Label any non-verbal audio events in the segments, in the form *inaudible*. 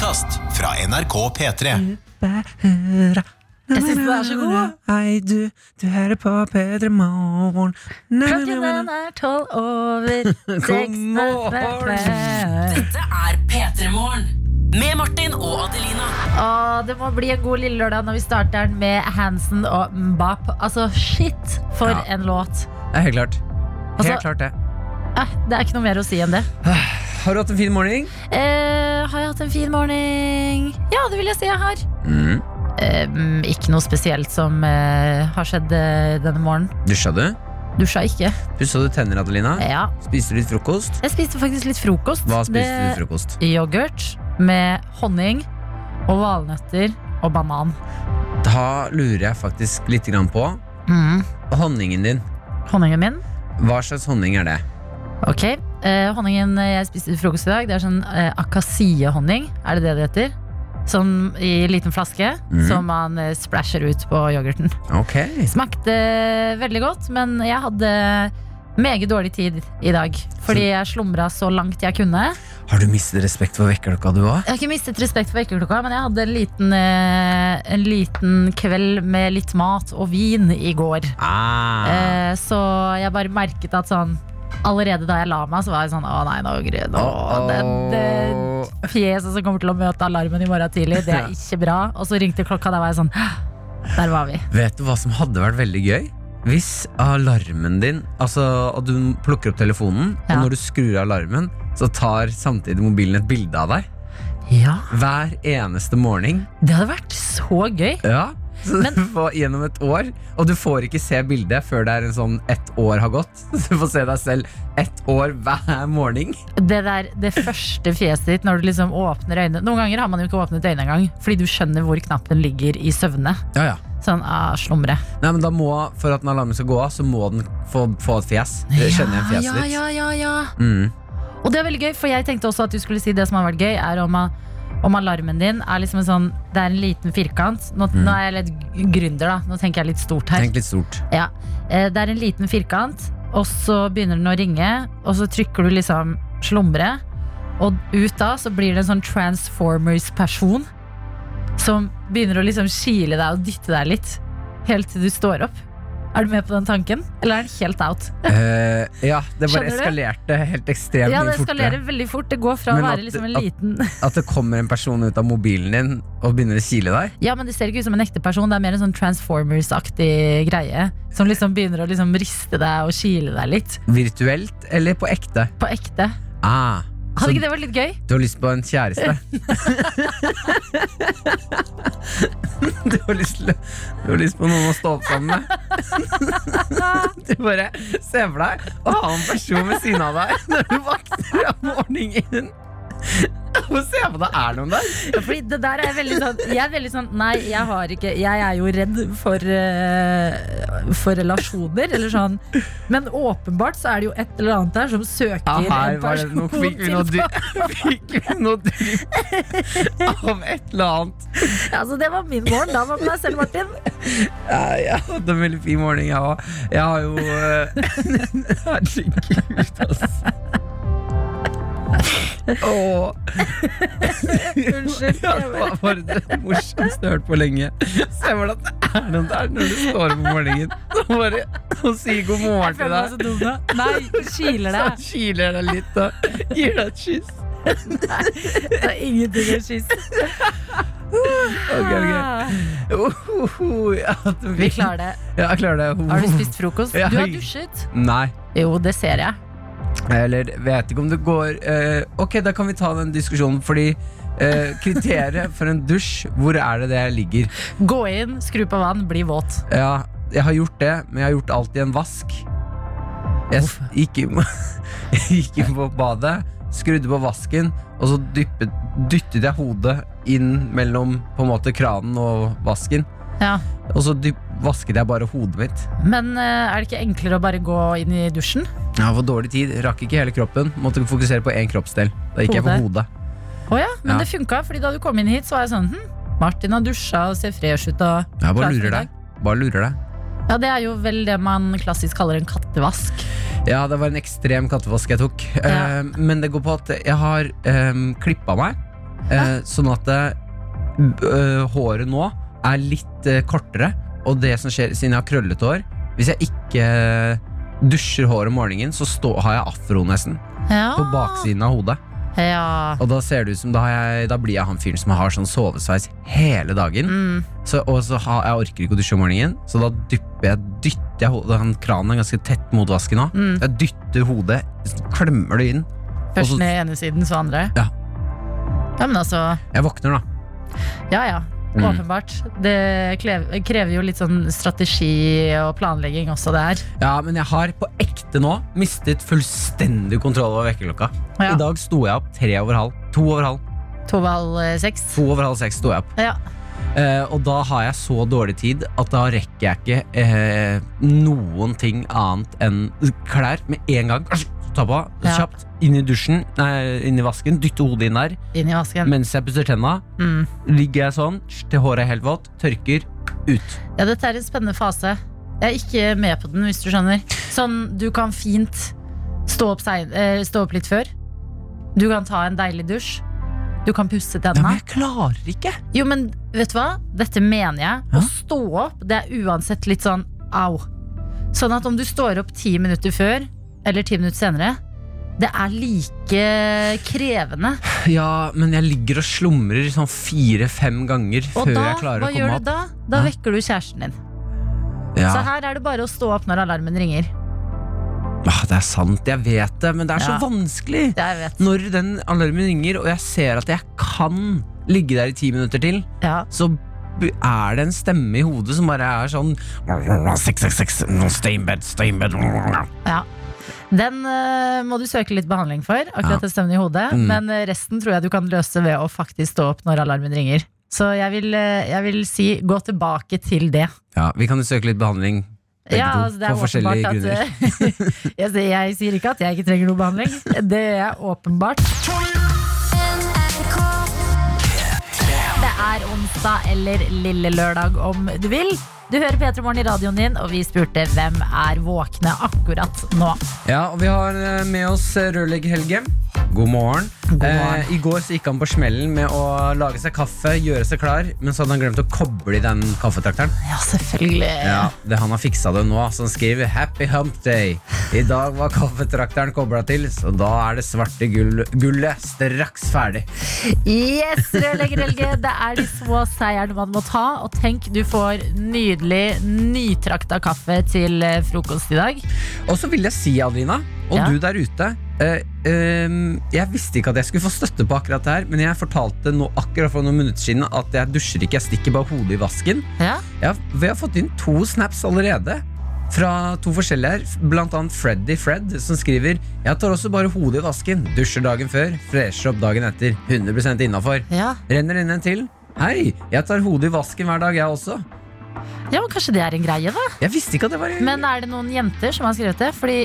podkast fra NRK P3. Jeg syns den er så god. Hei, du, du hører på P3 Morgen. Klokken den er tolv over *laughs* seks. Dette er P3 Morgen. Med Martin og Adelina. Åh, det må bli en god lille lørdag når vi starter den med Hansen og Mbap. Altså, shit, for Ja. en låt. Det er helt klart. Helt Altså- klart det. Eh, det er ikke noe mer å si enn det. *sighs* Har du hatt en fin morgen? Eh, har jeg hatt en fin morgen? Ja, det vil jeg si jeg har. Mm. Eh, ikke noe spesielt som eh, har skjedd eh, denne morgenen. Dusja du? Dusja ikke. Pussa du tenner, Adelina? Ja, Spiste du litt frokost? jeg spiste faktisk litt frokost. Hva spiste Det- du frokost? Yoghurt med honning og valnøtter og banan. Da lurer jeg faktisk litt på Mm. honningen din. Honningen min. Hva slags honning er det? Ok, eh, Honningen jeg spiste til frokost i dag, det er sånn eh, akasiehonning. Er det det det heter? Sånn i liten flaske mm. som man eh, splæsjer ut på yoghurten. Ok. Smakte veldig godt, men jeg hadde meget dårlig tid i dag. Fordi jeg slumra så langt jeg kunne. Har du mistet respekt for vekkerklokka, du òg? Jeg har ikke mistet respekt for vekkerklokka, men jeg hadde en liten, eh, en liten kveld med litt mat og vin i går. Ah. Eh, så jeg bare merket at sånn Allerede da jeg la meg, så var jeg sånn Å nei, nå Gry, jeg. fjeset som kommer til å møte alarmen i morgen tidlig, det er *laughs* ikke bra. Og så ringte klokka, der var jeg sånn Der var vi. Vet du hva som hadde vært veldig gøy? Hvis alarmen din Altså at du plukker opp telefonen, Ja. og når du skrur av alarmen, så tar samtidig mobilen et bilde av deg. Ja, Hver eneste morgen. det hadde vært så gøy. Ja. Så Men- du får gjennom et år, og du får ikke se bildet før det er en sånn ett år har gått. *laughs* Så du får se deg selv ett år hver morgen. Det der, det første fjeset ditt når du liksom åpner øynene Noen ganger har man jo ikke åpnet øynene engang, fordi du skjønner hvor knappen ligger i søvne. Ja, ja. Sånn, ah, slumre. Nei, men da må, For at den alarmen skal gå av, så må den få, få et fjes. Kjenne igjen fjeset ja, ditt. ja, ja, ja. Mm. Og det er veldig gøy, for jeg tenkte også at du skulle si det som har vært gøy, er om, om alarmen din er liksom en sånn Det er en liten firkant. Nå, nå er jeg litt gründer, da. Nå tenker jeg litt stort her. Tenk litt stort. Ja. Eh, Det er en liten firkant, og så begynner den å ringe, og så trykker du liksom slumre, og ut da så blir det en sånn Transformers-person som begynner å liksom kile deg og dytte deg litt, helt til du står opp. Er du med på den tanken, eller er den helt out? Uh, *laughs* ja, det bare Skjønner du? eskalerte helt ekstremt Ja, det eskalerer fortere. veldig fort. Det går fra Men å at- være liksom en at- liten *laughs* At det kommer en person ut av mobilen din og begynner å kile deg. Ja, men det ser ikke ut som en ekte person. Det er mer en sånn Transformers-aktig greie. Som liksom begynner å liksom riste deg og kile deg litt. Virtuelt eller på ekte. På ekte. Ah, Hadde ikke det vært litt gøy? du har lyst på en kjæreste? *laughs* du, har lyst du har lyst på noen å stå opp sammen med? *laughs* du bare ser for deg å ha en person ved siden av deg når du våkner om morgenen. *laughs* Og se på deg, er noen der? Ja, fordi det der er veldig sånn Jeg er veldig sånn Nei, jeg har ikke Jeg er jo redd for uh, For relasjoner, eller sånn. Men åpenbart så er det jo et eller annet der som søker Ja, her en var det, person nå fikk vi noe drypp *laughs* av et eller annet. Ja, Altså, det var min morgen. Da var det meg selv, Martin. Ja, jeg hadde en veldig fin morgen, jeg òg. Jeg har jo uh, *laughs* Herregud, altså. Åh. *laughs* Unnskyld. Det var bare det morsomste jeg har hørt på lenge. Se hvordan det er noe der når du står opp om morgenen og bare og sier god morgen til føler meg så deg. dum da. Nei, kiler Så deg. kiler deg litt og gir deg et kyss. Nei, Det er ingenting å kysse. Ok, ok. Oh, oh, oh, Vi klarer det. Ja, jeg klarer det. Har du spist frokost? Ja. Du har dusjet. Nei. Jo, det ser jeg. Eller vet ikke om det går eh, Ok, da kan vi ta den diskusjonen, fordi eh, kriteriet for en dusj, hvor er det det ligger? Gå inn, skru på vann, bli våt. Ja, jeg har gjort det, men jeg har gjort alt i en vask. Jeg gikk jeg *laughs* gikk inn på badet, skrudde på vasken, og så dyppet, dyttet jeg hodet inn mellom på en måte kranen og vasken. Ja. Og så dypp, vasket jeg bare hodet mitt. Men eh, er det ikke enklere å bare gå inn i dusjen? Jeg har fått dårlig tid, rakk ikke hele kroppen. Måtte fokusere på én kroppsdel. Da gikk jeg på hodet. Å ja, men Ja. det funka, fordi da du kom inn hit, så var jeg sånn hm, Martin har dusja og ser fresh ut. Og Jeg bare lurer deg. Bare lurer deg. Ja, det er jo vel det man klassisk kaller en kattevask. Ja, det var en ekstrem kattevask jeg tok. Ja. Eh, men det går på at jeg har um, klippa meg. Eh, sånn at eh, b- øh, håret nå er litt eh, kortere, og det som skjer siden jeg har krøllete hår Hvis jeg ikke eh, dusjer håret om morgenen, så stå, har jeg afro nesten. Ja. På baksiden av hodet. Ja. Og da ser det ut som da, jeg, da blir jeg han fyren som har sånn sovesveis hele dagen. Mm. Så, og så har, jeg orker ikke å dusje om morgenen, så da dypper jeg, dytter jeg hodet han Kranen er ganske tett mot vasken nå. Mm. Jeg dytter hodet, klemmer det inn. Først så- ned ene siden, så andre. Ja. Ja, men altså Jeg våkner, da. Ja, ja. Mm. Åpenbart. Det krever jo litt sånn strategi og planlegging også, det her. Ja, men jeg har på ekte nå mistet fullstendig kontroll over vekkerklokka. Ja. I dag sto jeg opp tre over halv. To over halv. To over halv eh, seks. To over halv seks sto jeg opp. Ja. Eh, og da har jeg så dårlig tid at da rekker jeg ikke eh, noen ting annet enn klær med en gang. Ta på, Ja. kjapt, inn i dusjen, nei, inn i vasken, dytte hodet inn der. Inn i vasken. Mens jeg pusser tenna, Mm. ligger jeg sånn til håret er helt vått, tørker, ut. Ja, dette er en spennende fase. Jeg er ikke med på den, hvis du skjønner. Sånn, du kan fint stå opp, sein, eh, stå opp litt før. Du kan ta en deilig dusj. Du kan pusse Ja, men jeg klarer ikke. Jo, men vet du hva? Dette mener jeg. Å stå opp, det er uansett litt sånn au. Sånn at om du står opp ti minutter før, eller ti minutter senere, det er like krevende. Ja, men jeg ligger og slumrer sånn fire-fem ganger Og før da, jeg klarer å komme opp. opp. da? Da Ja. vekker du kjæresten din. Ja. Så her er det bare å stå opp når alarmen ringer. Ah, det er sant, jeg vet det, men det er Ja. så vanskelig. Når den alarmen ringer, og jeg ser at jeg kan ligge der i ti minutter til, Ja. så er det en stemme i hodet som bare er sånn 666, stay in bed, stay in bed. Ja. Den uh, må du søke litt behandling for, akkurat Ja. den stemmen i hodet. Mm. Men eh, resten tror jeg du kan løse ved å faktisk stå opp når alarmen ringer. Så jeg vil, eh, jeg vil si gå tilbake til det. Ja, vi kan jo søke litt behandling, Ja, altså, det er for forskjellige grunner. at eh, *laughs* jeg, sier- jeg sier ikke at jeg ikke trenger noe behandling. Det er åpenbart. Det er onsdag eller lille lørdag om du vil. Du hører P3 Morgen i radioen din, og vi spurte hvem er våkne akkurat nå. Ja, og vi har eh, med oss eh, rørlegger Helge. God morgen. God morgen. Eh, I går så gikk han på smellen med å lage seg kaffe, gjøre seg klar, men så hadde han glemt å koble i den kaffetrakteren. Ja, selvfølgelig. Ja, det Han har fiksa det nå, så han skriver 'Happy hump day'. I dag var kaffetrakteren kobla til, så da er det svarte gull, gullet straks ferdig. Yes, rørlegger Helge. Det er de små seierne man må ta. Og tenk, du får nydelig nytrakta kaffe til eh, frokost i dag. Og så vil jeg si, Adelina, og Ja. du der ute Uh, ehm, Jeg visste ikke at jeg skulle få støtte på akkurat det her, men jeg fortalte nå akkurat for noen minutter siden at jeg dusjer ikke, jeg stikker bare hodet i vasken. Ja, Jeg, vi har fått inn to snaps allerede. Fra to forskjellige her, blant annet Freddy Fred, som skriver Jeg tar også bare hodet i vasken, dusjer dagen før, fresher opp dagen etter. 100% innafor. ja. Renner inn en til. Hei, jeg tar hodet i vasken hver dag, jeg også. Ja, men kanskje det er en greie, da. Jeg visste ikke at det var Men er det noen jenter som har skrevet det? Fordi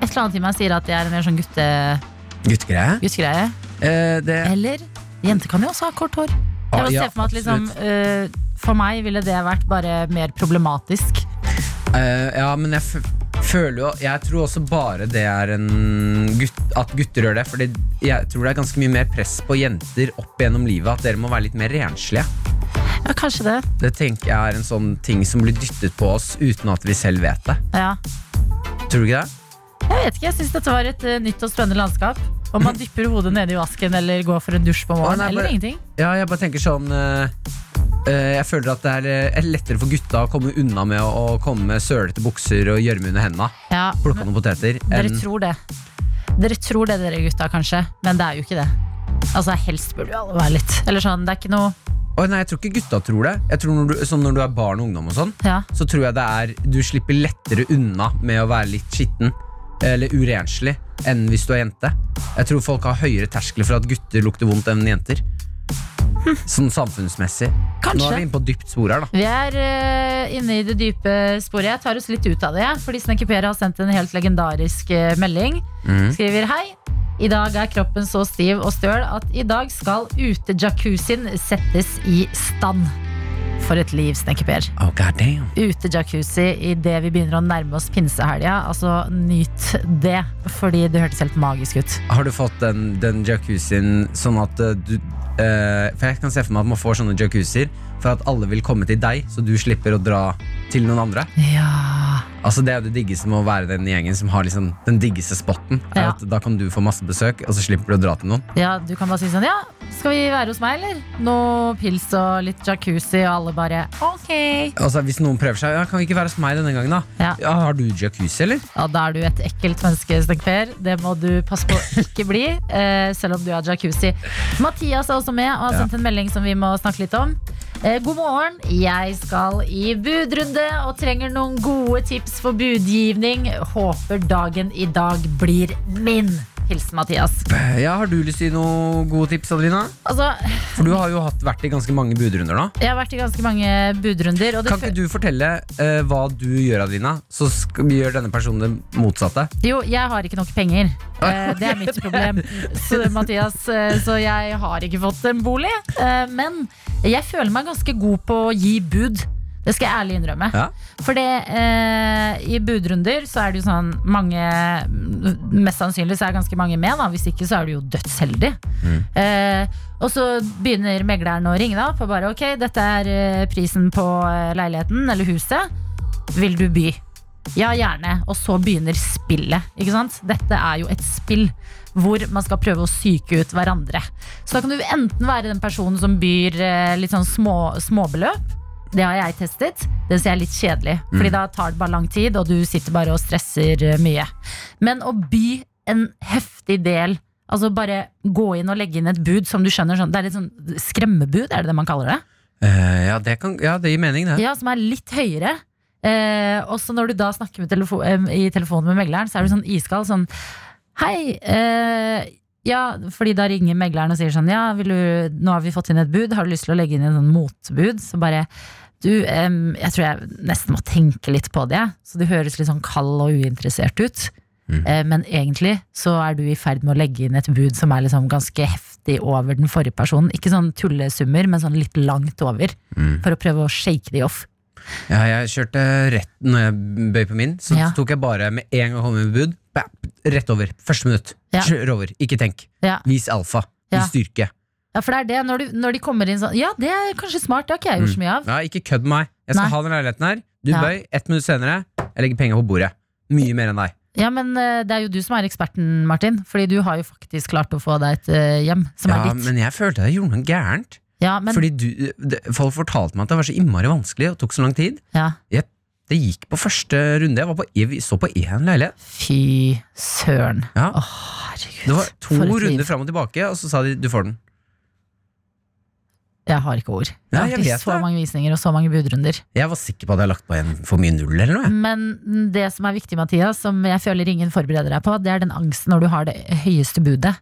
et eller annet i meg sier at det er en mer sånn gutte, guttegreie. guttegreie. Eh, det Eller jenter kan jo også ha kort hår. Jeg Ah, bare ja, ser for meg at liksom, eh, For meg ville det vært bare mer problematisk. Uh, ja, men jeg føler jo Jeg tror også bare det er en gutt, At gutter gjør det Fordi jeg tror det er ganske mye mer press på jenter Opp gjennom livet At dere må være litt mer renslige Ja, kanskje det. Det tenker jeg er en sånn ting som blir dyttet på oss Uten at vi selv vet det Ja. Tror du ikke det? Jeg vet ikke, jeg syns dette var et eh, nytt og spennende landskap. Om man dypper hodet nede i vasken eller går for en dusj på morgenen. Å, nei, eller bare- ingenting. Ja, jeg bare tenker sånn eh, eh, Jeg føler at det er eh, er lettere for gutta Å komme unna med å, å komme med sølete bukser Og gjørme under hendene Ja, Plukke noen poteter Dere enn- tror det. Dere tror det, dere gutta, kanskje. Men det er jo ikke det. Altså, Helst burde jo alle være litt. Eller sånn, det er ikke noe Å, nei, jeg tror ikke gutta tror det Jeg tror når du, sånn når du er barn og ungdom og sånn Ja, så tror jeg det er Du slipper lettere unna med å være litt skitten eller urenslig enn hvis du er jente. Jeg tror folk har høyere terskler for at gutter lukter vondt enn jenter. Sånn samfunnsmessig. Nå er vi inne på dypt spor her, da. Vi er eh, inne i det dype sporet. Jeg tar oss litt ut av det. Fordi Snekker Per har sendt en helt legendarisk eh, melding. Mm. Skriver hei. I dag er kroppen så stiv og støl at i dag skal utejacuzzien settes i stand. For et liv, Snekkerper. Oh, god damn. Ute-jacuzzi idet vi begynner å nærme oss pinsehelga. Altså, nyt det, fordi det hørtes helt magisk ut. Har du fått den, den jacuzzien sånn at eh, du For jeg kan se for meg at man får sånne jacuzzier for at alle vil komme til deg, så du slipper å dra til noen andre. Ja. Altså Det er jo det diggeste med å være den gjengen som har liksom den diggeste spotten. Er Ja. at Da kan du få masse besøk, og så slipper du å dra til noen. ja, du kan bare si sånn Ja, skal vi være hos meg, eller? Noe pils og litt jacuzzi, og alle bare ok. Altså Hvis noen prøver seg, ja, kan vi ikke være hos meg denne gangen, da? Ja. Har du jacuzzi, eller? Ja, da er du et ekkelt menneske, Snekper. Det må du passe på å ikke bli, eh, selv om du har jacuzzi. Mathias er også med og har Ja. sendt en melding som vi må snakke litt om. Eh, god morgen. Jeg skal i budrunde og trenger noen gode tips for budgivning. Håper dagen i dag blir min. Hilsen Mathias. Ja, Har du lyst til noen gode tips, Adelina? Altså, For du har jo hatt, vært i ganske mange budrunder nå. jeg har vært i ganske mange budrunder. Og det Kan ikke du fortelle eh, hva du gjør, Adelina? Så skal, gjør denne personen det motsatte. Jo, jeg har ikke nok penger. Eh, det er mitt problem. *laughs* Så, Mathias, eh, så jeg har ikke fått en bolig. Eh, men jeg føler meg ganske god på å gi bud. Det skal jeg ærlig innrømme. Ja. For eh, i budrunder så er det jo sånn mange Mest sannsynlig så er ganske mange med, da. Hvis ikke så er du jo dødsheldig. Eh, og så begynner megleren å ringe da på bare ok, dette er eh, prisen på eh, leiligheten eller huset. Vil du by? Ja, gjerne. Og så begynner spillet. Ikke sant? Dette er jo et spill hvor man skal prøve å psyke ut hverandre. Så da kan du enten være den personen som byr eh, litt sånn små, småbeløp. Det har jeg testet. Det ser jeg litt kjedelig. Fordi da tar det bare lang tid, og du sitter bare og stresser eh, mye. Men å by en heftig del Altså bare gå inn og legge inn et bud som du skjønner sånn, Det er litt sånn skremmebud, er det det man kaller det? Uh, ja, det kan, ja, det gir mening, det. Ja, som er litt høyere. Uh, og så når du da snakker med telefo uh, i telefonen med megleren, så er du sånn iskald. Sånn Hei. Ja, fordi da ringer megleren og sier sånn Ja, du, nå har vi fått inn et bud. Har du lyst til å legge inn en sånn motbud? Så bare Du, jeg tror jeg nesten må tenke litt på det. Så du høres litt sånn kald og uinteressert ut. Eh, men egentlig så er du i ferd med å legge inn et bud som er liksom ganske heftig over den forrige personen. Ikke sånn tullesummer, men sånn litt langt over. For å prøve å shake de off. Ja, jeg kjørte rett når jeg bøy på min. Så Ja. tok jeg bare med en gang kom med bud, bap, rett over. Første minutt. Ja. Kjør over. Ikke tenk. Ja. Vis alfa. Vis styrke. Ja, for det er det, når, du, når de kommer inn sånn Ja, det er kanskje smart, det har ikke jeg gjort så mye av. Ja, ikke kødd med meg. Jeg skal Nei. ha den leiligheten her. Du Ja. bøy. Ett minutt senere. Jeg legger penger på bordet. Mye mer enn deg. Ja, men eh, det er jo du som er eksperten, Martin. Fordi du har jo faktisk klart å få deg et eh, hjem som Ja, er ditt. men jeg følte jeg gjorde noe gærent. Ja, men, Fordi du, det, Folk fortalte meg at det var så innmari vanskelig og tok så lang tid. ja. Det gikk på første runde. Jeg, var på, jeg så på én leilighet. Fy søren. Ja. Å, herregud. Det var to For et liv. runder fram og tilbake, og så sa de du får den. Jeg har ikke ord. Jeg har vet så det. mange visninger og så mange budrunder. Jeg var sikker på at jeg hadde lagt på en for mye null eller noe. Men det som er viktig, Mathias, som jeg føler ingen forbereder deg på, det er den angsten når du har det høyeste budet.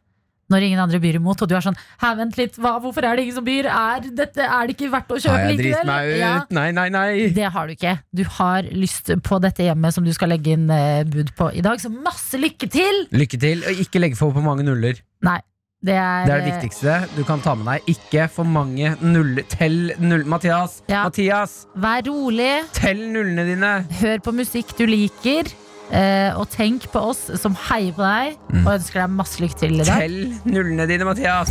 Når ingen andre byr imot, og du er sånn Hæ, vent litt, hva, hvorfor er det ingen som byr? Er, dette, er det ikke verdt å kjøpe likevel? meg ut? Ja. Nei, nei, nei! Det har du ikke. Du har lyst på dette hjemmet som du skal legge inn eh, bud på i dag, så masse lykke til! Lykke til, og ikke legge for på mange nuller. Nei, det er, Det er det viktigste du kan ta med deg. Ikke for mange nuller. Tell null... Mathias! Ja. Mathias! Vær rolig, Tell nullene dine! hør på musikk du liker, eh, og tenk på oss som heier på deg, Mm. og ønsker deg masse lykke til i dag. Tell nullene dine, Mathias!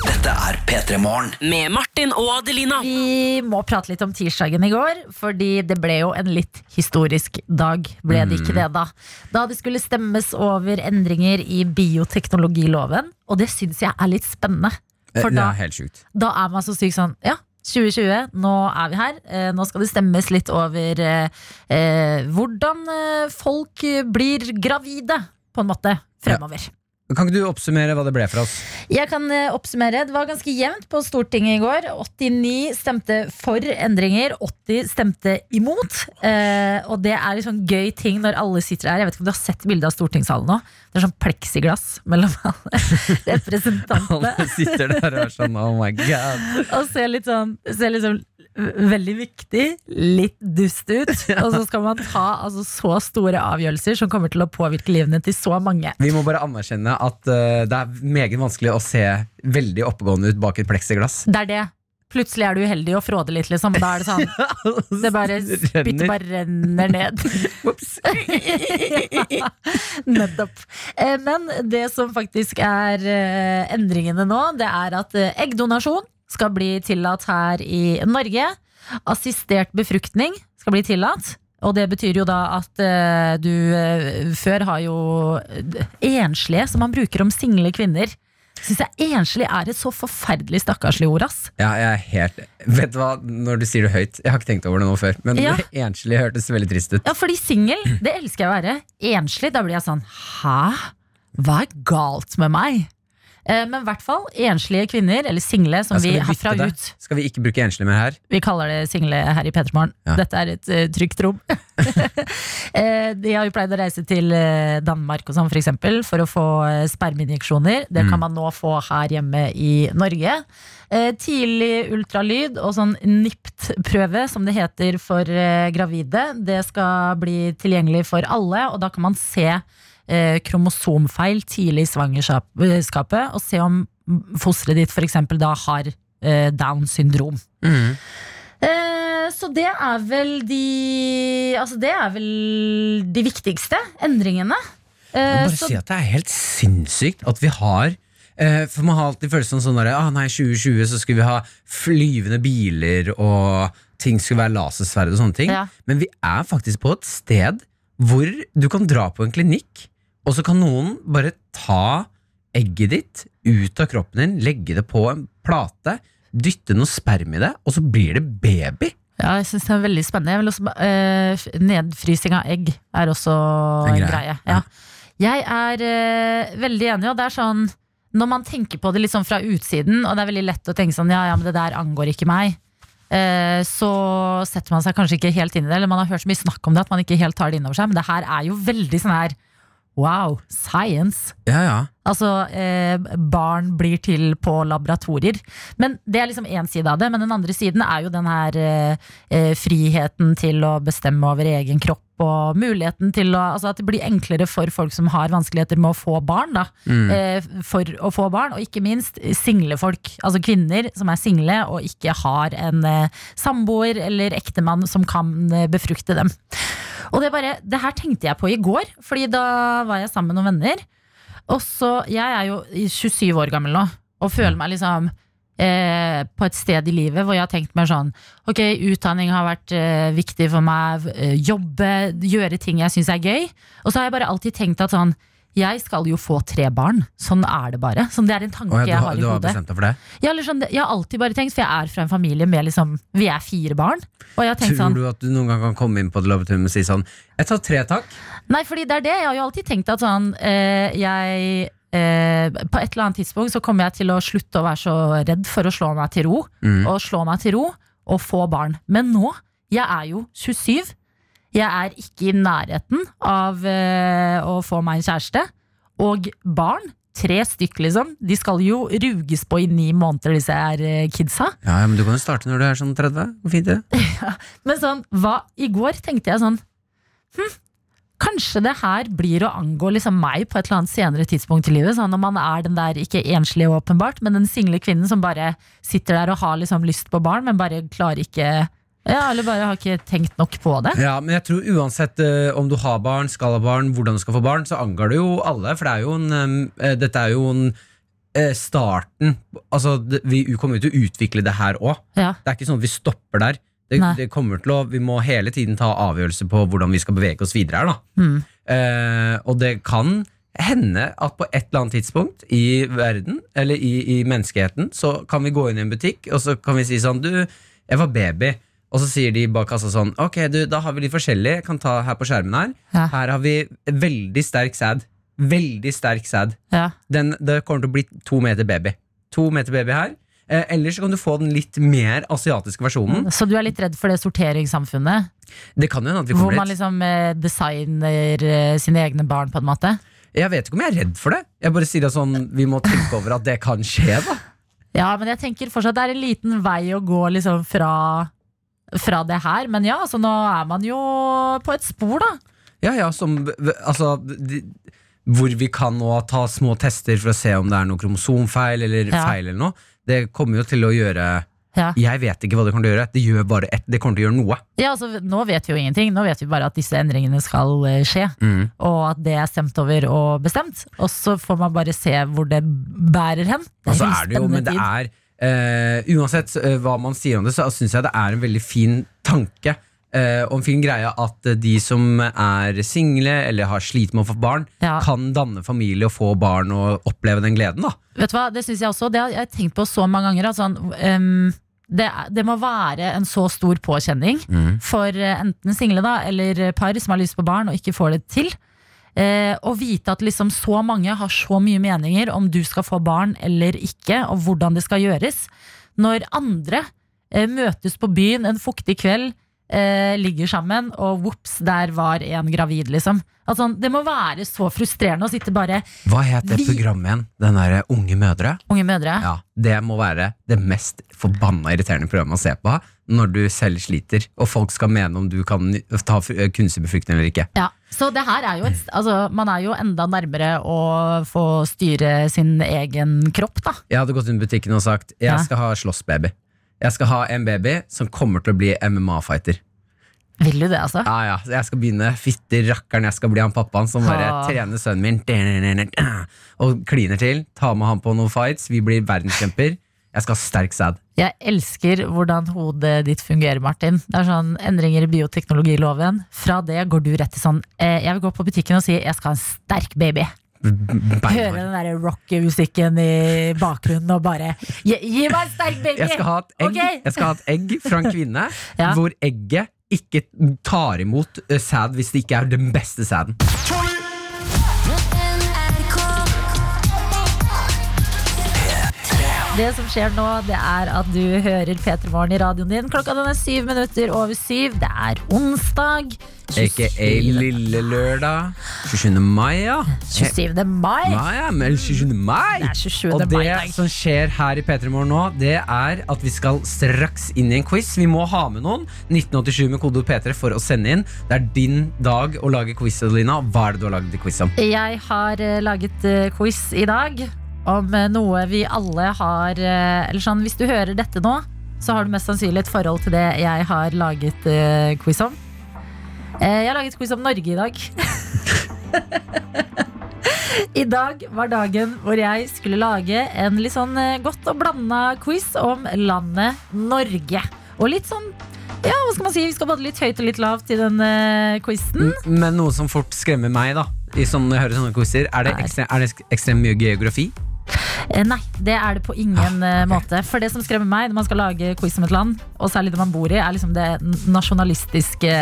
Dette er P3 Morgen. Med Martin og Adelina. Vi må prate litt om tirsdagen i går, fordi det ble jo en litt historisk dag. Ble det ikke det, da? Da det skulle stemmes over endringer i bioteknologiloven, og det syns jeg er litt spennende. For det da, er helt sjukt. da er man så syk sånn Ja, 2020, nå er vi her. Eh, nå skal det stemmes litt over eh, eh, hvordan eh, folk blir gravide, på en måte, fremover. Kan ikke du oppsummere hva det ble for oss? Jeg kan eh, oppsummere. Det var ganske jevnt på Stortinget i går. 89 stemte for endringer, 80 stemte imot. Eh, og det er liksom gøy ting når alle sitter her. Jeg vet ikke om du har sett bildet av stortingssalen nå? Det er sånn pleksiglass mellom alle *laughs* representantene. Alle sitter der og er sånn oh my god. Og ser litt sånn ser liksom veldig viktig, litt dust ut. *laughs* Og så skal man ta altså, så store avgjørelser som kommer til å påvirke livene til så mange. Vi må bare anerkjenne at uh, det er meget vanskelig å se veldig oppegående ut bak et pleksiglass. Det er det. plutselig er du uheldig og fråder litt, liksom. Da er det sånn *laughs* Det bare spyttet bare renner ned. *laughs* Ops. ja, nettopp. Eh, Men det som faktisk er eh, endringene nå, det er at eggdonasjon skal bli tillatt her i Norge. Assistert befruktning skal bli tillatt. Og det betyr jo da at uh, du uh, før har jo eh, enslige, som man bruker om single kvinner. Syns jeg enslig er et så forferdelig stakkarslig ord, ass. Ja, jeg er helt Vet du hva, når du sier det høyt Jeg har ikke tenkt over det nå før, men Ja. *laughs* enslig hørtes veldig trist ut. Ja, fordi singel, det elsker jeg å være. Enslig, da blir jeg sånn Hæ? Hva er galt med meg? Eh, Men i hvert fall enslige kvinner, eller single, som vi vi herfra det? ut Skal vi ikke bruke enslige mer her? Vi kaller det single her i Petermorgen. Ja. Dette er et uh, trygt rom. *laughs* Eh, De har jo pleid å reise til Danmark og sånn, for, eksempel, for å få spermeinjeksjoner. Det Mm. kan man nå få her hjemme i Norge. Tidlig ultralyd og sånn NIPT-prøve, som det heter for gravide, det skal bli tilgjengelig for alle, og da kan man se kromosomfeil tidlig i svangerskapet, og se om fosteret ditt f.eks. da har eh, Downs syndrom. Eh, så det er vel de Altså det er vel de viktigste endringene. Eh, må bare så, si at det er helt sinnssykt at vi har eh, For man har alltid følelsen sånn at ah, nei, 2020 så skulle vi ha flyvende biler og ting skulle være lasersverd og sånne ting. Ja. Men vi er faktisk på et sted hvor du kan dra på en klinikk, og så kan noen bare ta egget ditt ut av kroppen din, legge det på en plate, dytte noe sperm i det, og så blir det baby. ja, jeg synes det er veldig spennende. Jeg vil også, eh, nedfrysing av egg er også En en greie. greie. Ja. Jeg er eh, veldig enig, og det er sånn når man tenker på det litt sånn fra utsiden, og det er veldig lett å tenke sånn ja, ja, men det der angår ikke meg, eh, så setter man seg kanskje ikke helt inn i det. Eller man har hørt så mye snakk om det at man ikke helt tar det inn over seg. Men det her er jo veldig sånn her wow, science. Ja, ja. Altså, eh, barn blir til på laboratorier. Men Det er liksom én side av det. Men den andre siden er jo den her eh, eh, friheten til å bestemme over egen kropp. Og muligheten til å Altså at det blir enklere for folk som har vanskeligheter med å få barn. da eh, For å få barn, og ikke minst single folk. Altså kvinner som er single og ikke har en eh, samboer eller ektemann som kan eh, befrukte dem. Og det, bare, det her tenkte jeg på i går, Fordi da var jeg sammen med noen venner. Og så, Jeg er jo 27 år gammel nå, og føler meg liksom eh, på et sted i livet hvor jeg har tenkt meg sånn Ok, utdanning har vært eh, viktig for meg, eh, jobbe, gjøre ting jeg syns er gøy. Og så har jeg bare alltid tenkt at sånn jeg skal jo få tre barn. Sånn er det bare. Sånn, det er en tanke Å, ja, du, jeg har- i du har hodet. bestemt deg for det? Ja, sånn, jeg har alltid bare tenkt, for jeg er fra en familie med liksom Vi er fire barn. Tror sånn du at du noen gang kan komme inn på et laboratorium og si sånn Jeg tar tre, takk. Nei, fordi det er det. Jeg har jo alltid tenkt at sånn eh, Jeg eh, På et eller annet tidspunkt så kommer jeg til å slutte å være så redd for å slå meg til ro. Mm. Og slå meg til ro og få barn. Men nå, jeg er jo 27. Jeg er ikke i nærheten av eh, å få meg en kjæreste. Og barn, tre stykk liksom, de skal jo ruges på i ni måneder, disse her eh, kidsa. *laughs* Ja, ja, men du kan jo starte når du er sånn 30. Hvor fint det. Men sånn, hva, i går tenkte jeg sånn hm, Kanskje det her blir å angå liksom meg på et eller annet senere tidspunkt i livet. Sånn når man er den der, ikke enslige åpenbart, men den single kvinnen som bare sitter der og har liksom lyst på barn, men bare klarer ikke Ja, eller bare har ikke tenkt nok på det. Ja, men jeg tror uansett eh, om du har barn, skal ha barn, hvordan du skal få barn, så angår det jo alle. For det er jo en, eh, dette er jo en eh, starten Altså, det, Vi kommer jo til å utvikle det her òg. Ja. Det er ikke sånn at vi stopper der. Det, Nei. det kommer til å, Vi må hele tiden ta avgjørelser på hvordan vi skal bevege oss videre her. da Mm. Eh, og det kan hende at på et eller annet tidspunkt i verden, eller i, i menneskeheten, så kan vi gå inn i en butikk, og så kan vi si sånn Du, jeg var baby. Og så sier de bak kassa sånn Ok, du, da har vi litt forskjellig. Jeg kan ta her på skjermen her. Ja. Her har vi veldig sterk sæd. Veldig sterk sæd. Ja. Den, det kommer til å bli to meter baby. To meter baby her. Eh, eller så kan du få den litt mer asiatiske versjonen. Så du er litt redd for det sorteringssamfunnet? Det kan jo hende at vi kommer Hvor man liksom eh, designer eh, sine egne barn, på en måte? Jeg vet ikke om jeg er redd for det. Jeg bare sier det sånn, vi må tenke over at det kan skje. da *laughs* Ja, men jeg tenker fortsatt det er en liten vei å gå liksom fra, fra det her. Men ja, altså nå er man jo på et spor, da. Ja, ja, som Altså de, Hvor vi kan nå ta små tester for å se om det er noe kromosomfeil eller Ja. feil eller noe. Det kommer jo til å gjøre Ja. Jeg vet ikke hva det kommer til å gjøre. Det gjør bare ett. Det kommer til å gjøre noe. Ja, altså, nå vet vi jo ingenting. Nå vet vi bare at disse endringene skal eh, skje. Mm. Og at det er stemt over og bestemt. Og så får man bare se hvor det bærer hen. Det er, altså, er det jo, men det er eh, Uansett eh, hva man sier om det, så syns jeg det er en veldig fin tanke. eh, og en fin greie at eh, de som er single eller har slitt med å få barn, Ja. kan danne familie og få barn og oppleve den gleden. da Vet du hva, det synes jeg også. Det har jeg tenkt på så mange ganger. Altså, ehm, det, det må være en så stor påkjenning for eh, enten single da, eller par som har lyst på barn og ikke får det til. Eh, å vite at liksom så mange har så mye meninger om du skal få barn eller ikke, og hvordan det skal gjøres. Når andre eh, møtes på byen en fuktig kveld, eh, ligger sammen, og vops, der var en gravid, liksom. Altså, det må være så frustrerende å sitte bare Hva het det Vi- programmet igjen? Den derre Unge mødre? unge mødre. Ja, Det må være det mest forbanna irriterende programmet å se på når du selv sliter, og folk skal mene om du kan ta f- kunstig befruktning eller ikke. Ja, så det her er jo et, altså, Man er jo enda nærmere å få styre sin egen kropp, da. Jeg hadde gått inn i butikken og sagt Jeg skal ha slåssbaby. Jeg skal ha en baby som kommer til å bli MMA-fighter. Vil du det, altså? Ja, ja, Jeg skal begynne. Fytti rakkeren, jeg skal bli han pappaen som bare Ah. trener sønnen min og kliner til. Ta med han på noen fights. Vi blir verdenskjemper. Jeg skal ha sterk sæd. Jeg elsker hvordan hodet ditt fungerer, Martin. Det er sånn Endringer i bioteknologiloven. Fra det går du rett til sånn eh, Jeg vil gå på butikken og si jeg skal ha en sterk baby. Høre den der rock-musikken i bakgrunnen og bare Gi, gi meg en sterk baby! Jeg skal ha et egg, okay? jeg skal ha et egg fra en kvinne *laughs* Ja. hvor egget ikke tar imot eh, sæd hvis det ikke er den beste sæden. Det som skjer nå, det er at du hører P3 Morgen i radioen din. Klokka den er syv minutter over syv. Det er onsdag. Aka 27. lille lørdag. 27. mai, ja. 27. mai. mai, ja, men 27. mai. Det er 27. Og det mai, som skjer her i P3 Morgen nå, det er at vi skal straks inn i en quiz. Vi må ha med noen. 1987 med kode P3 for å sende inn. Det er din dag å lage quiz, Adelina. Hva er det du har laget quiz om? Jeg har eh, laget eh, quiz i dag om eh, noe vi alle har eh, Eller sånn, hvis du hører dette nå, så har du mest sannsynlig et forhold til det jeg har laget eh, quiz om. Eh, jeg har laget quiz om Norge i dag. *laughs* I dag var dagen hvor jeg skulle lage en litt sånn godt og blanda quiz om landet Norge. Og litt sånn ja, hva skal man si? Vi skal både litt høyt og litt lavt i den uh, quizen. Men noe som fort skremmer meg, da. I sånne, når jeg hører sånne quizer, er det ekstrem, er det ekstremt mye geografi? Eh, Nei, det er det på ingen eh, måte. For det som skremmer meg når man skal lage quiz om et land, og særlig det man bor i, er liksom det nasjonalistiske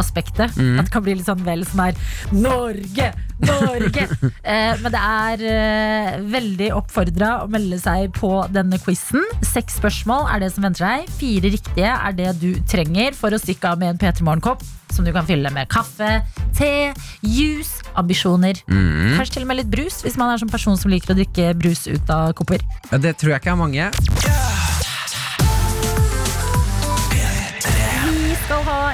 aspektet. At det kan bli litt sånn vel som er Norge! Norge! eh, men det er eh, veldig oppfordra å melde seg på denne quizen. Seks spørsmål er det som venter deg. Fire riktige er det du trenger for å stikke av med en P3 Morgenkopp. Som du kan fylle med kaffe, te, juice, ambisjoner. Kanskje til og med litt brus, hvis man er sånn person som liker å drikke brus ut av kopper. Ja, det tror jeg ikke er mange. Vi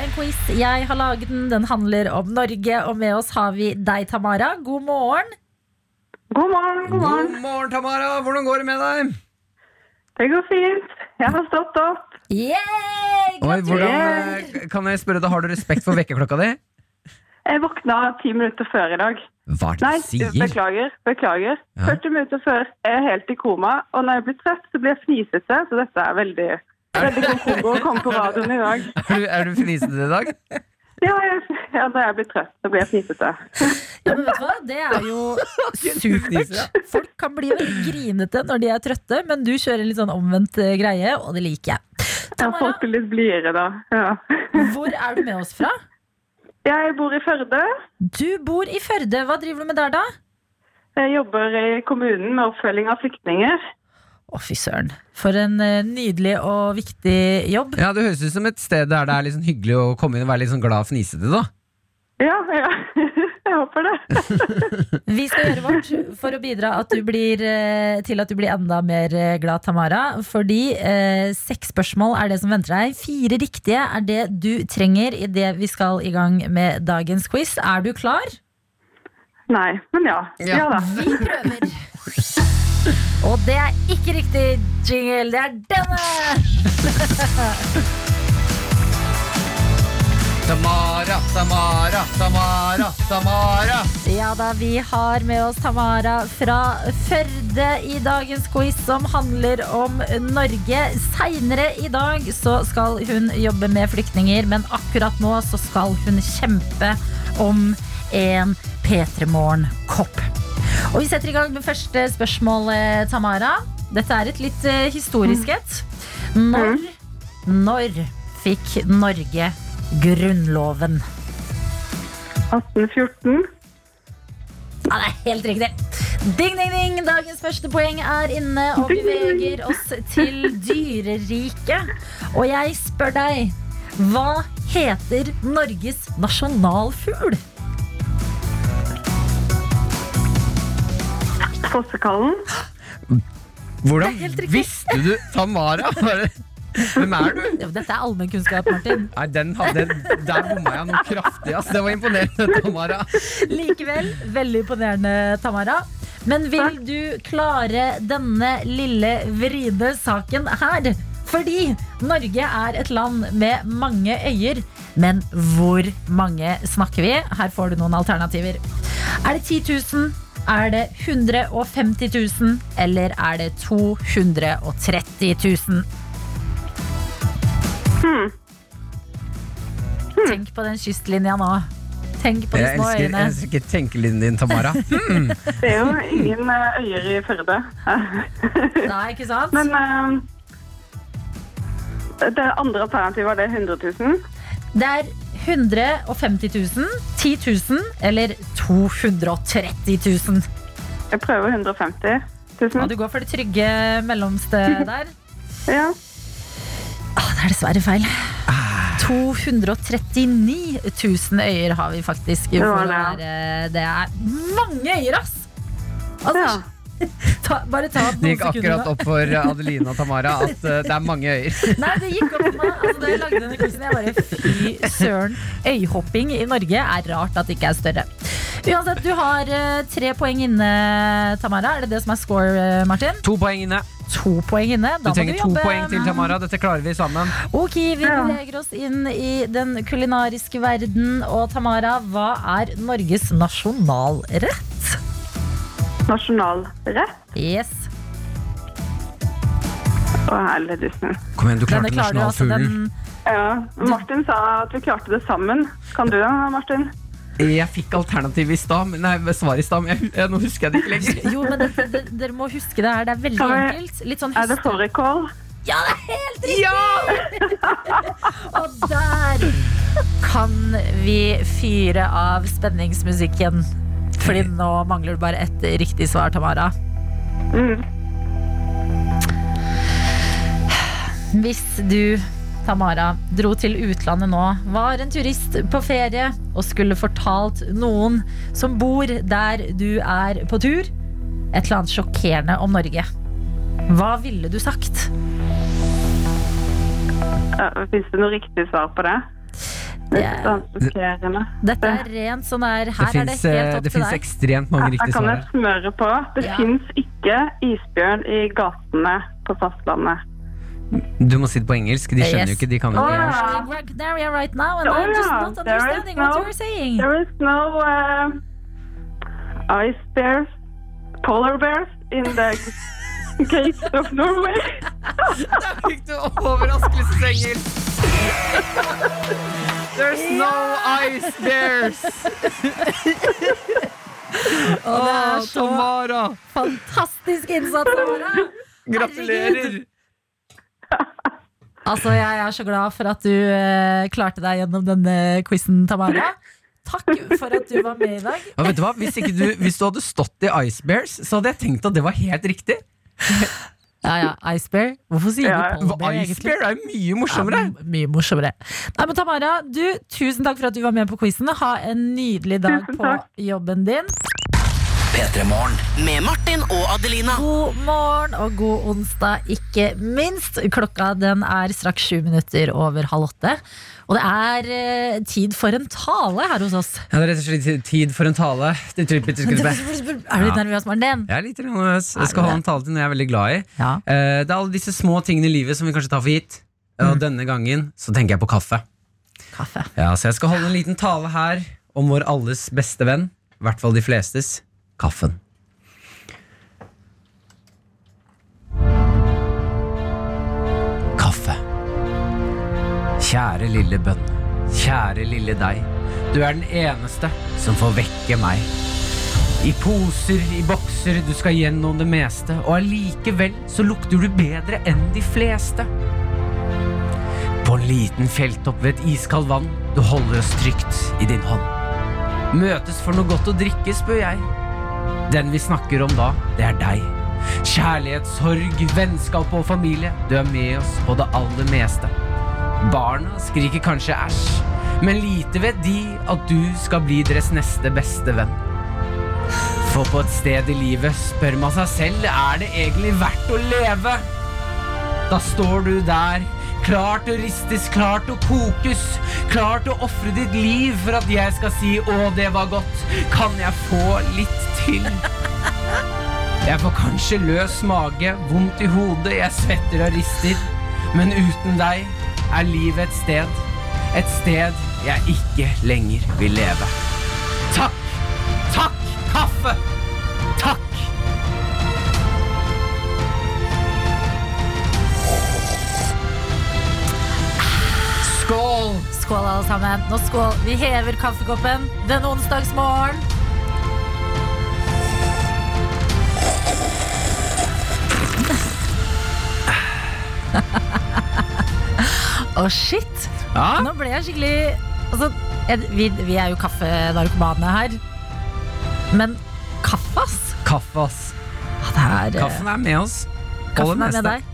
en quiz. Jeg har laget den. Den handler om Norge, og med oss har vi deg, Tamara. God morgen. God morgen, god morgen. God morgen, Tamara. Hvordan går det med deg? Det går fint. Jeg har stått opp. Yay! Oi, hvordan, eh, kan jeg spørre deg, Har du respekt for vekkerklokka di? Jeg våkna ti minutter før i dag. Hva er det Nei, du sier? beklager. beklager. Ja. 40 minutter før er jeg helt i koma, og når jeg blir trett, så blir jeg fnisete. Så dette er veldig, veldig god kombo å komme på radioen i dag. *laughs* Er du, er du fnisete i dag? Ja, jeg, ja, når jeg blir trøtt, så blir jeg fnisete. Ja, men vet du hva? Det er jo supert. Folk kan bli veldig grinete når de er trøtte, men du kjører en litt sånn omvendt eh, greie, og det liker jeg. Ja, folk blir litt blidere da. Ja. hvor er du med oss fra? Jeg bor i Førde. Du bor i Førde. Hva driver du med der, da? Jeg jobber i kommunen med oppfølging av flyktninger. Å, fy søren. For en eh, nydelig og viktig jobb. Ja, Det høres ut som et sted der det er sånn hyggelig å komme inn og være litt sånn glad og fnisete. da Ja, ja. *laughs* Jeg håper det. *laughs* Vi skal gjøre vårt for å bidra at du blir, eh, til at du blir enda mer eh, glad, Tamara. Fordi eh, seks spørsmål er det som venter deg. Fire riktige er det du trenger idet vi skal i gang med dagens quiz. Er du klar? Nei, men ja. Ja da. Vi prøver. *laughs* Og det er ikke riktig jingle, det er denne! Tamara, Tamara, Tamara, Tamara. Ja da, vi har med oss Tamara fra Førde i dagens quiz som handler om Norge. Seinere i dag så skal hun jobbe med flyktninger, men akkurat nå så skal hun kjempe om en P3 Morgen-kopp. Og vi setter i gang med første spørsmål, eh, Tamara. Dette er et litt eh, historisk et. Når, når fikk Norge grunnloven? 1814. Ja, det er helt riktig. Ding, ding, ding. Dagens første poeng er inne, og vi beveger oss til dyreriket. Og jeg spør deg, hva heter Norges nasjonalfugl? Fossekallen. Hvordan visste du Tamara? Hvem er du? Ja, Dette er allmennkunnskap, Martin. Nei, den hadde, Der bomma jeg noe kraftig. Ass. Det var imponerende, Tamara. Likevel, veldig imponerende, Tamara. Men vil du klare denne lille vride saken her? Fordi Norge er et land med mange øyer. Men hvor mange snakker vi? Her får du noen alternativer. Er det 10 000? Er det 150 000? Eller er det 230 000? Tenk på den kystlinja nå. Tenk på de Jeg små elsker, øyene. jeg elsker tenkelinjen din, Tamara. *laughs* Det er jo ingen eh, øyer i Førde. *laughs* Nei, ikke sant? Men uh, det andre alternativet, var det er 100 000. Det er 150 000, 10 000 eller 230 000. Jeg prøver 150 Ja, du går for det trygge mellomste *laughs* der. Ja. Ah, det er dessverre feil. 239 000 øyer har vi faktisk. Det det, det er mange øyer, ass! Altså, ja. *laughs* ta, bare ta Det noen gikk akkurat opp for Adelina og Tamara at uh, *laughs* det er mange øyer. Nei, det gikk opp for meg. Altså, da jeg lagde denne quizen, jeg bare fy søren. Øyhopping i Norge er rart at det ikke er større. Uansett, du har uh, tre poeng inne, Tamara. Er det det som er score, eh, Martin? To poeng inne. To poeng inne. Du Da må trenger du to poeng til, Tamara. Dette klarer vi sammen. Ok, vi Ja. beveger oss inn i den kulinariske verden. Og Tamara, hva er Norges nasjonalrett? Nasjonalrett. Yes, Å, helledusen. Kom igjen, du denne klarte klarer du altså. nasjonalfuglen. Den, Ja. Martin sa at vi klarte det sammen. Kan du det, Martin? Jeg fikk alternativ i stad, men- nei, svar i stad, men jeg, jeg, nå husker jeg det ikke lenger. *laughs* jo, men det, det, dere må huske det her. Det er veldig Kan vi- enkelt. Litt sånn Er det høst... fårikål? Ja, det er helt riktig! *laughs* Og der kan vi fyre av spenningsmusikken. Fordi nå mangler du bare ett riktig svar, Tamara. Mm. Hvis du, Tamara, dro til utlandet nå, var en turist på ferie og skulle fortalt noen som bor der du er på tur, et eller annet sjokkerende om Norge, hva ville du sagt? Fins det noe riktig svar på det? Det Det er. Dette er rent sånn der, Det her er det helt opp det til finnes deg. ekstremt mange riktige svar. Her kan jeg smøre på. Det Ja. fins ikke isbjørn i gatene på fastlandet. Du må si det på engelsk. De skjønner Yes. jo ikke. De kan jo ikke norsk. I'm in Gran right now, and Oh, I'm just not There is what you're saying. There is no uh, ice bears, polar bears in the *laughs* gates of Norway. *laughs* Der fikk du overraskelsesengelsk! *laughs* There's no ice bears! Og det er så Tamara! fantastisk innsats, Tamara! Gratulerer! Altså, jeg er så glad for at du eh, klarte deg gjennom denne quizen, Tamara. Takk for at du var med i dag. Ja, vet du hva? Hvis, ikke du, hvis du hadde stått i Ice Bears, så hadde jeg tenkt at det var helt riktig. Ja, ja, Icebear. Hvorfor sier Ja, du Polar Bear, Ice egentlig? Bear er mye morsommere. Ja, mye morsommere. Nei, men Tamara, du, tusen takk for at du var med på quizen. Ha en nydelig dag på jobben din. P3 Morgen. Med Martin og Adelina. God morgen og god onsdag, ikke minst. Klokka den er straks sju minutter over halv åtte. Og det er eh, tid for en tale her hos oss. Ja, det er rett og slett tid for en tale. Det tror jeg ikke skulle Er du litt nervøs, Martin? Jeg er litt nervøs. Jeg skal ha en tale til noe jeg er veldig glad i. Ja. Eh, Det er alle disse små tingene i livet som vi kanskje tar for gitt. Og Mm. denne gangen så tenker jeg på kaffe. Kaffe. Ja, Så jeg skal holde en liten tale her om vår alles beste venn. I hvert fall de flestes kaffen. Kaffe. Kjære lille bønn. Kjære lille deg. Du er den eneste som får vekke meg. I poser, i bokser, du skal gjennom det meste, og allikevel så lukter du bedre enn de fleste. På en liten fjelltopp ved et iskaldt vann, du holder oss trygt i din hånd. Møtes for noe godt å drikke, spør jeg. Den vi snakker om da, det er deg. Kjærlighet, sorg, vennskap og familie, du er med oss på det aller meste. Barna skriker kanskje æsj, men lite vet de at du skal bli deres neste beste venn. For på et sted i livet spør man seg selv er det egentlig verdt å leve. Da står du der, klar til å ristes, klar til å kokes, klar til å ofre ditt liv for at jeg skal si 'å, det var godt', kan jeg få litt til? *laughs* Jeg får kanskje løs mage, vondt i hodet, jeg svetter og rister, men uten deg er livet et sted, et sted jeg ikke lenger vil leve. Takk, takk, kaffe, Skål! Skål, alle sammen. Nå skål. Vi hever kaffekoppen denne onsdagsmorgen. Å, shit. Ja, Nå ble jeg skikkelig altså, vi, vi er jo kaffenarkomane her. Men kaffe, ass. kaffe, ass. Ja, er, Kaffen er med oss. kaffen er med deg.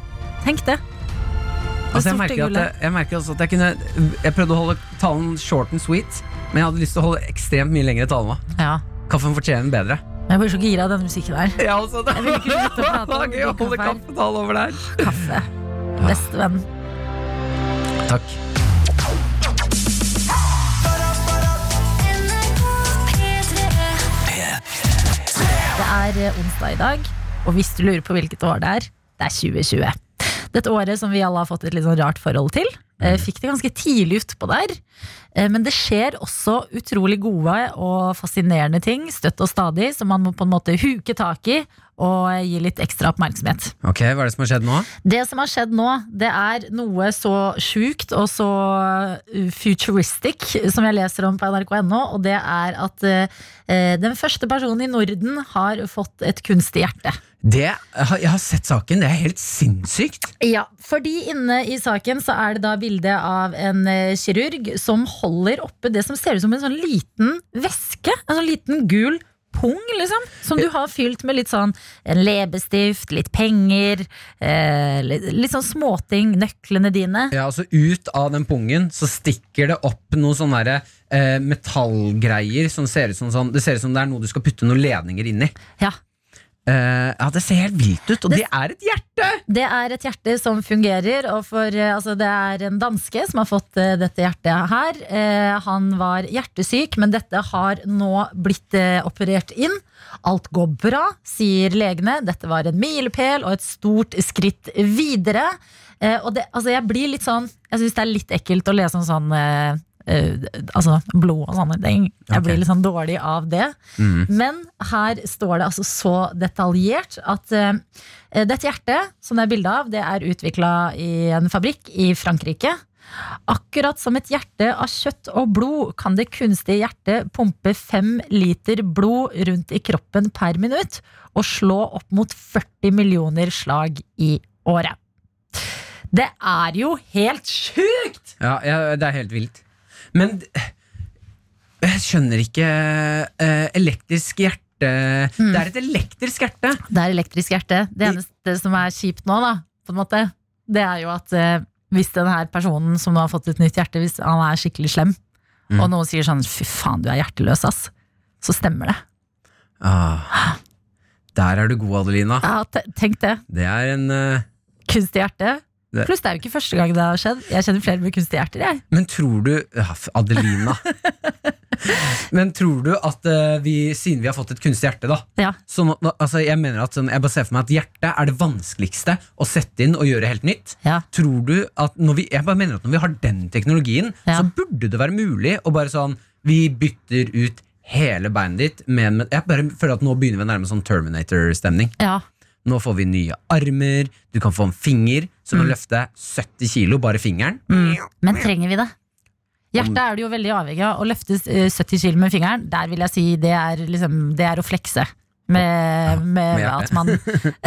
Tenk det. Altså, jeg, merker at jeg, jeg merker også at jeg kunne Jeg prøvde å holde talen short and sweet, men jeg hadde lyst til å holde ekstremt mye lengre tale nå. Ja. Kaffen fortjener den bedre. Men jeg blir så gira av den musikken der. Ja, altså, det Jeg vil ikke *laughs* prate om gøy å holde kaffe her. kaffetale over der. Kaffe. Bestevenn. Takk. Det er eh, onsdag i dag, og hvis du lurer på hvilket år det er, det er 2020. Dette året som vi alle har fått et litt sånn rart forhold til. eh, Fikk det ganske tidlig utpå der. Eh, Men det skjer også utrolig gode og fascinerende ting støtt og stadig, som man må på en måte huke tak i og gi litt ekstra oppmerksomhet. Ok, Hva er det som har skjedd nå? Det som har skjedd nå, det er noe så sjukt og så uh, futuristic som jeg leser om på nrk.no, og det er at eh, den første personen i Norden har fått et kunstig hjerte. Det, jeg har- sett saken. Det er helt sinnssykt. Ja, fordi inne i saken så er det da bilde av en kirurg som holder oppe det som ser ut som en sånn liten væske. En sånn liten gul pung, liksom. Som du har fylt med litt sånn en leppestift, litt penger, eh, litt, litt sånn småting, nøklene dine. Ja, altså Ut av den pungen så stikker det opp noen sånne derre eh, metallgreier som ser ut som sånn Det ser ut som det er noe du skal putte noen ledninger inn i. Ja. Eh, ja, Det ser helt vilt ut, og Det- det er et hjerte! Det er et hjerte som fungerer, og for, uh, altså, det er en danske som har fått uh, dette hjertet her. Han var hjertesyk, men dette har nå blitt operert inn. Alt går bra, sier legene. Dette var en milepæl og et stort skritt videre. Og det, altså, jeg blir litt sånn Jeg syns det er litt ekkelt å lese om sånn altså blod og sånne ting. Jeg blir litt sånn dårlig av det. Men her står det altså så detaljert at uh, dette hjertet, som det er bilde av, det er utvikla i en fabrikk i Frankrike. Akkurat som et hjerte av kjøtt og blod kan det kunstige hjertet pumpe fem liter blod rundt i kroppen per minutt og slå opp mot 40 millioner slag i året. Det er jo helt sjukt! Ja, ja, det er helt vilt. Men jeg skjønner ikke eh, Elektrisk hjerte Det er et elektrisk hjerte! Det er elektrisk hjerte. Det eneste som er kjipt nå, da, på en måte, det er jo at eh, hvis denne personen som nå har fått et nytt hjerte, hvis han er skikkelig slem, Mm. og noen sier sånn 'fy faen, du er hjerteløs', ass, så stemmer det. Ah. Der er du god, Adelina. Ja, tenk det. Det er en uh... Kunstig hjerte. Det- Pluss det er jo ikke første gang det har skjedd. Jeg kjenner flere med kunstige hjerter. Jeg. Men tror du ja, Adelina. *laughs* Men tror du at eh, vi, siden vi har fått et kunstig hjerte, da Ja. så, altså, Jeg mener at sånn, Jeg bare ser for meg at hjertet er det vanskeligste å sette inn og gjøre helt nytt. Ja. Tror du at når vi, Jeg bare mener at når vi har den teknologien, så burde det være mulig å bare sånn Vi bytter ut hele beinet ditt med, med Jeg bare føler at nå begynner vi å nærme sånn Terminator-stemning. ja. Nå får vi nye armer, du kan få en finger som å løfte 70 kilo, bare fingeren. Men trenger vi det? Hjertet er det jo veldig avhengig av. Å løfte eh, 70 kilo med fingeren, der vil jeg si det er, liksom, det er å flekse. Med, med, med at man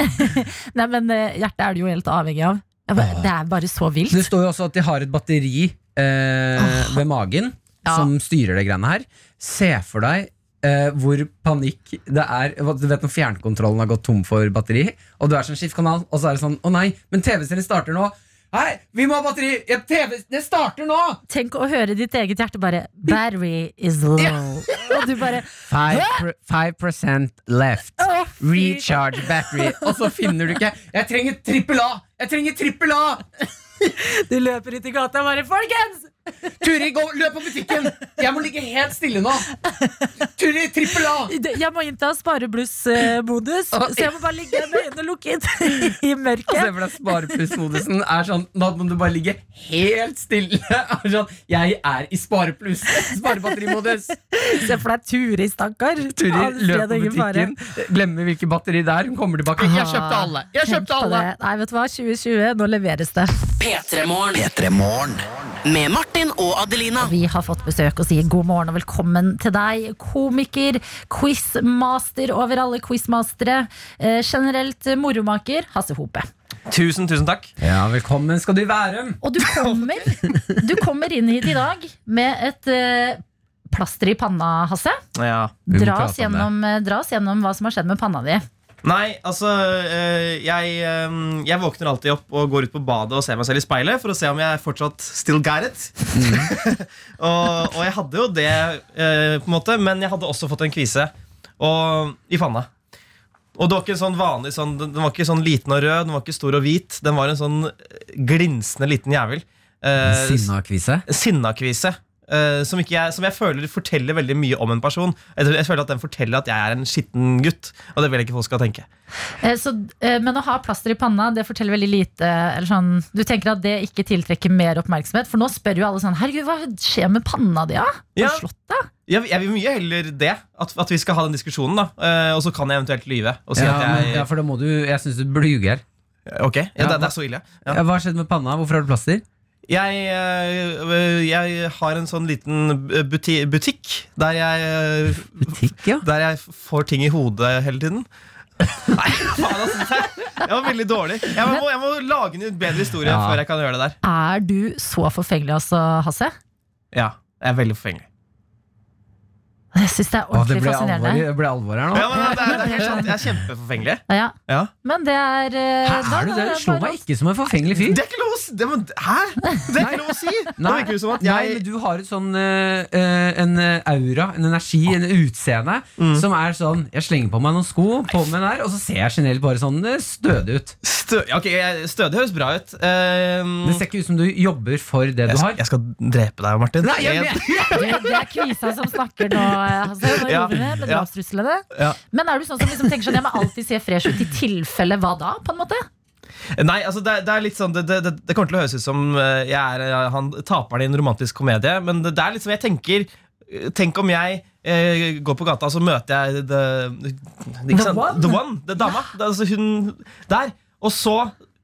*laughs* Nei, men eh, hjertet er det jo helt avhengig av. Det er bare så vilt. Det står jo også at de har et batteri eh, ved magen Ja. som styrer det greiene her. Se for deg eh, hvor panikk det er. Du vet når fjernkontrollen har gått tom for batteri, og du er sånn skift kanal, og så er det sånn Å nei, men TV-serien starter nå. Hei, vi må ha batteri! Ja, TV, det starter nå! Tenk å høre ditt eget hjerte bare Battery is low. Og du bare 5 left. Recharge battery. Og så finner du ikke Jeg trenger trippel A! Jeg trenger trippel A! *laughs* Du løper ut i gata og bare Folkens! Turi, gå, løp på butikken! Jeg må ligge helt stille nå! Turi, trippel A! Jeg må innta sparebluss-modus, så jeg må bare ligge med øynene lukket i mørket. se for deg sparepluss-modusen er sånn Da må du bare ligge helt stille. Er sånn, jeg er i sparepluss. Sparebatterimodus. Se for deg Turi, stakkar. Turi løp på butikken, glemmer hvilket batteri det er. Hun kommer tilbake. Jeg kjøpte alle! Jeg kjøpte alle! Nei, vet du hva, 2020, nå leveres det. P3morgen. P3 Morgen. Med Martin og Adelina. Vi har fått besøk og sier god morgen og velkommen til deg. Komiker, quizmaster over alle quizmastere. Eh, generelt moromaker, Hasse Hope. Tusen, tusen takk. Ja, velkommen skal du være. Og du kommer, du kommer inn hit i dag med et eh, plaster i panna, Hasse. Ja. Dra oss, gjennom, eh, dra oss gjennom hva som har skjedd med panna di. Nei, altså eh, jeg, eh, jeg våkner alltid opp og går ut på badet og ser meg selv i speilet for å se om jeg fortsatt still got it. *laughs* og, og jeg hadde jo det, eh, på en måte men jeg hadde også fått en kvise og, i panna. Og det var ikke en sånn vanlig sånn, Den var ikke sånn liten og rød, den var ikke stor og hvit. Den var en sånn glinsende liten jævel. Eh, Sinnakvise. Sinnakvise. Eh, som, ikke jeg, som jeg føler forteller veldig mye om en person. Jeg, jeg føler at Den forteller at jeg er en skitten gutt. Og det vil jeg ikke folk skal tenke. Eh, Så, eh, men å ha plaster i panna Det forteller veldig lite eller sånn, Du tenker at det ikke tiltrekker mer oppmerksomhet? For nå spør jo alle sånn Herregud, hva skjer med panna di? Ja? Har Ja. du slått deg? Jeg, jeg vil mye heller det. At, at vi skal ha den diskusjonen. da eh, Og så kan jeg eventuelt lyve. Og si Ja, at men, jeg ja, for da må du Jeg syns du burde ljuge her. Ok, ja, Ja, det, det er så ille. Ja. Ja, hva har skjedd med panna? Hvorfor har du plaster? Jeg, eh, jeg har en sånn liten buti butikk der jeg, Butikk, ja. der jeg får ting i hodet hele tiden. Nei, faen altså det Jeg var veldig dårlig. Jeg må, jeg må lage en bedre historie Ja. før jeg kan gjøre det der. Er du så forfengelig, altså, Hasse? Ja, jeg er veldig forfengelig. Jeg syns det er Å, det fascinerende. alvor, det ble alvor her nå. Ja, men det, er, det er helt sant. Jeg er kjempeforfengelig. Ja, Ja. men det er eh, Hæ, er du det? da- Slå meg ikke som en forfengelig fyr. Det er ikke lov å si! Det, men, hæ? Det er ikke lov å si! Som at Nei, men du har et sånn eh, en aura, en energi, en utseende Mm. som er sånn Jeg slenger på meg noen sko, på med den her, og så ser jeg generelt bare sånn stødig ut. stø, ok, Stødig høres bra ut. Ehm, Det ser ikke ut som du jobber for det jeg, du har. jeg skal drepe deg, Martin. Nei, jeg, Jeg- Det, det er kvisa som snakker nå, eh, Hasse. Ja. med Ja. drapstruslene. Ja. Men er du sånn som liksom tenker sånn Jeg må alltid se fresh ut i tilfelle hva da? på en måte? Nei, altså det, det er litt sånn det, det, det- kommer til å høres ut som eh, jeg er eh, han taperen i en romantisk komedie, men det, er sånn, jeg tenker Tenk om jeg eh, går på gata, og så møter jeg the, The one? the one. Det dama. Altså hun der. Og så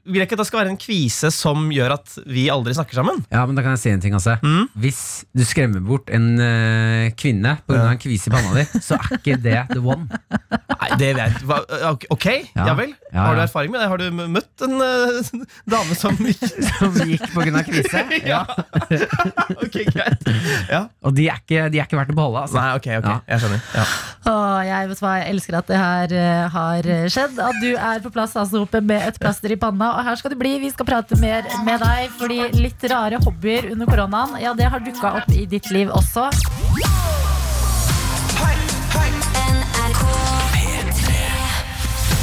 vil jeg ikke at det skal være en kvise som gjør at vi aldri snakker sammen. Ja, men da kan jeg si en ting, altså. Mm. Hvis du skremmer bort en uh, kvinne pga. en kvise i panna di, så er ikke det the one. Nei, det vet jeg. Ok, ok, ja, Ja. vel. Ja, Har du erfaring med det? Har du møtt en uh, dame som gikk *laughs* Som gikk pga. kvise. *laughs* Ja. *laughs* Ok, greit. Ja. Og de er, ikke, de er ikke verdt å beholde. Altså. Nei, ok, ok, Ja. jeg skjønner. Ja. Åh, jeg vet hva, jeg elsker at det her uh, har skjedd. At du er på plass altså, med et plaster i panna. Og her skal du bli. Vi skal prate mer med deg. Fordi litt rare hobbyer under koronaen, ja, det har dukka opp i ditt liv også.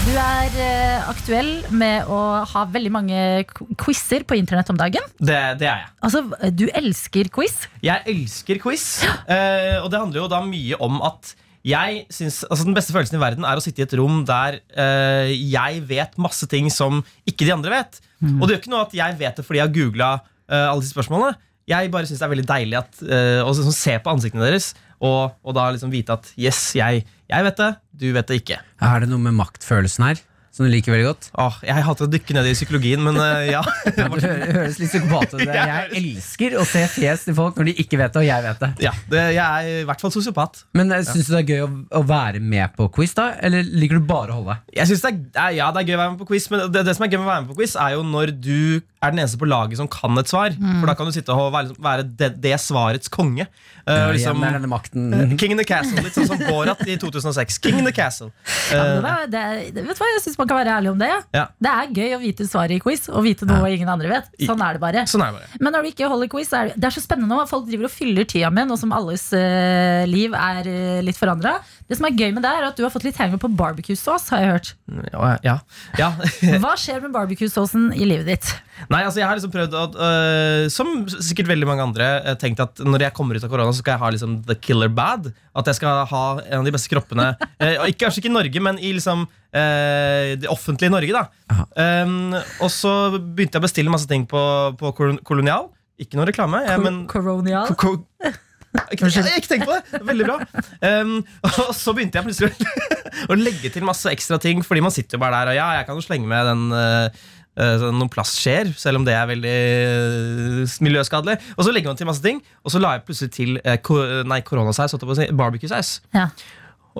Du er eh, aktuell med å ha veldig mange qu- quizer på internett om dagen. Det, det er jeg. Altså, du elsker quiz. Jeg elsker quiz, eh, og det handler jo da mye om at jeg synes, altså Den beste følelsen i verden er å sitte i et rom der eh, jeg vet masse ting som ikke de andre vet. Og det gjør ikke noe at jeg vet det fordi jeg har googla alle disse spørsmålene. Jeg bare synes det er veldig deilig at, eh, å liksom se på ansiktene deres og, og da liksom vite at yes, jeg, jeg vet det, du vet det ikke. Er det noe med maktfølelsen her som du liker veldig godt? Åh, jeg hater å dykke ned i psykologien, men uh, ja. *laughs* Ja, det høres litt psykopat ut. *laughs* Jeg elsker å se fjes til folk når de ikke vet det, og jeg vet det. ja det, jeg er i hvert fall sosiopat. Men uh, syns du det er gøy å, å være med på quiz, da? Eller liker du bare å holde? Jeg synes det er, ja, ja, det er gøy å være med på quiz, men det, det som er gøy med å være med på quiz, er jo når du er den eneste på laget som kan et svar. For da kan du sitte og være, være det, det svarets konge. Uh, Ja, liksom, igjen er denne makten King in the Castle, litt sånn som Borat i 2006. King in the Castle. Ja, Eh, det, er- det, det, vet du hva, Jeg synes syns man kan være ærlig om det. Ja. Det er gøy å vite svaret i quiz, og vite noe ingen andre vet. Sånn er det bare. sånn er det bare. Men når du ikke holder quiz, er det, det er så spennende nå. Folk driver og fyller tida med, nå som alles uh, liv er uh, litt forandra. Det som er gøy med det, er at du har fått litt henge på barbecue-sås, har jeg hørt. Ja, ja, ja. *laughs* Hva skjer med barbecue-såsen i livet ditt? Nei, altså jeg har liksom prøvd å uh, Som sikkert veldig mange andre tenkt at når jeg kommer ut av korona, så skal jeg ha liksom the killer bad. At jeg skal ha en av de beste kroppene. *laughs* eh, ikke, kanskje ikke i Norge, men i liksom eh, det offentlige Norge. da um, Og så begynte jeg å bestille masse ting på, på Kolonial. Ikke noe reklame. Jeg, men? Ko- ko- ikke, jeg, ikke tenk på det! Veldig bra. Um, og så begynte jeg plutselig *laughs* å legge til masse ekstra ting, fordi man sitter jo bare der og ja, jeg kan jo slenge med den uh, uh, noen plastskjeer, selv om det er veldig uh, miljøskadelig. Og så legger man til masse ting, og så la jeg plutselig til uh, ko nei, koronasaus, jeg si, barbecue-saus. Ja.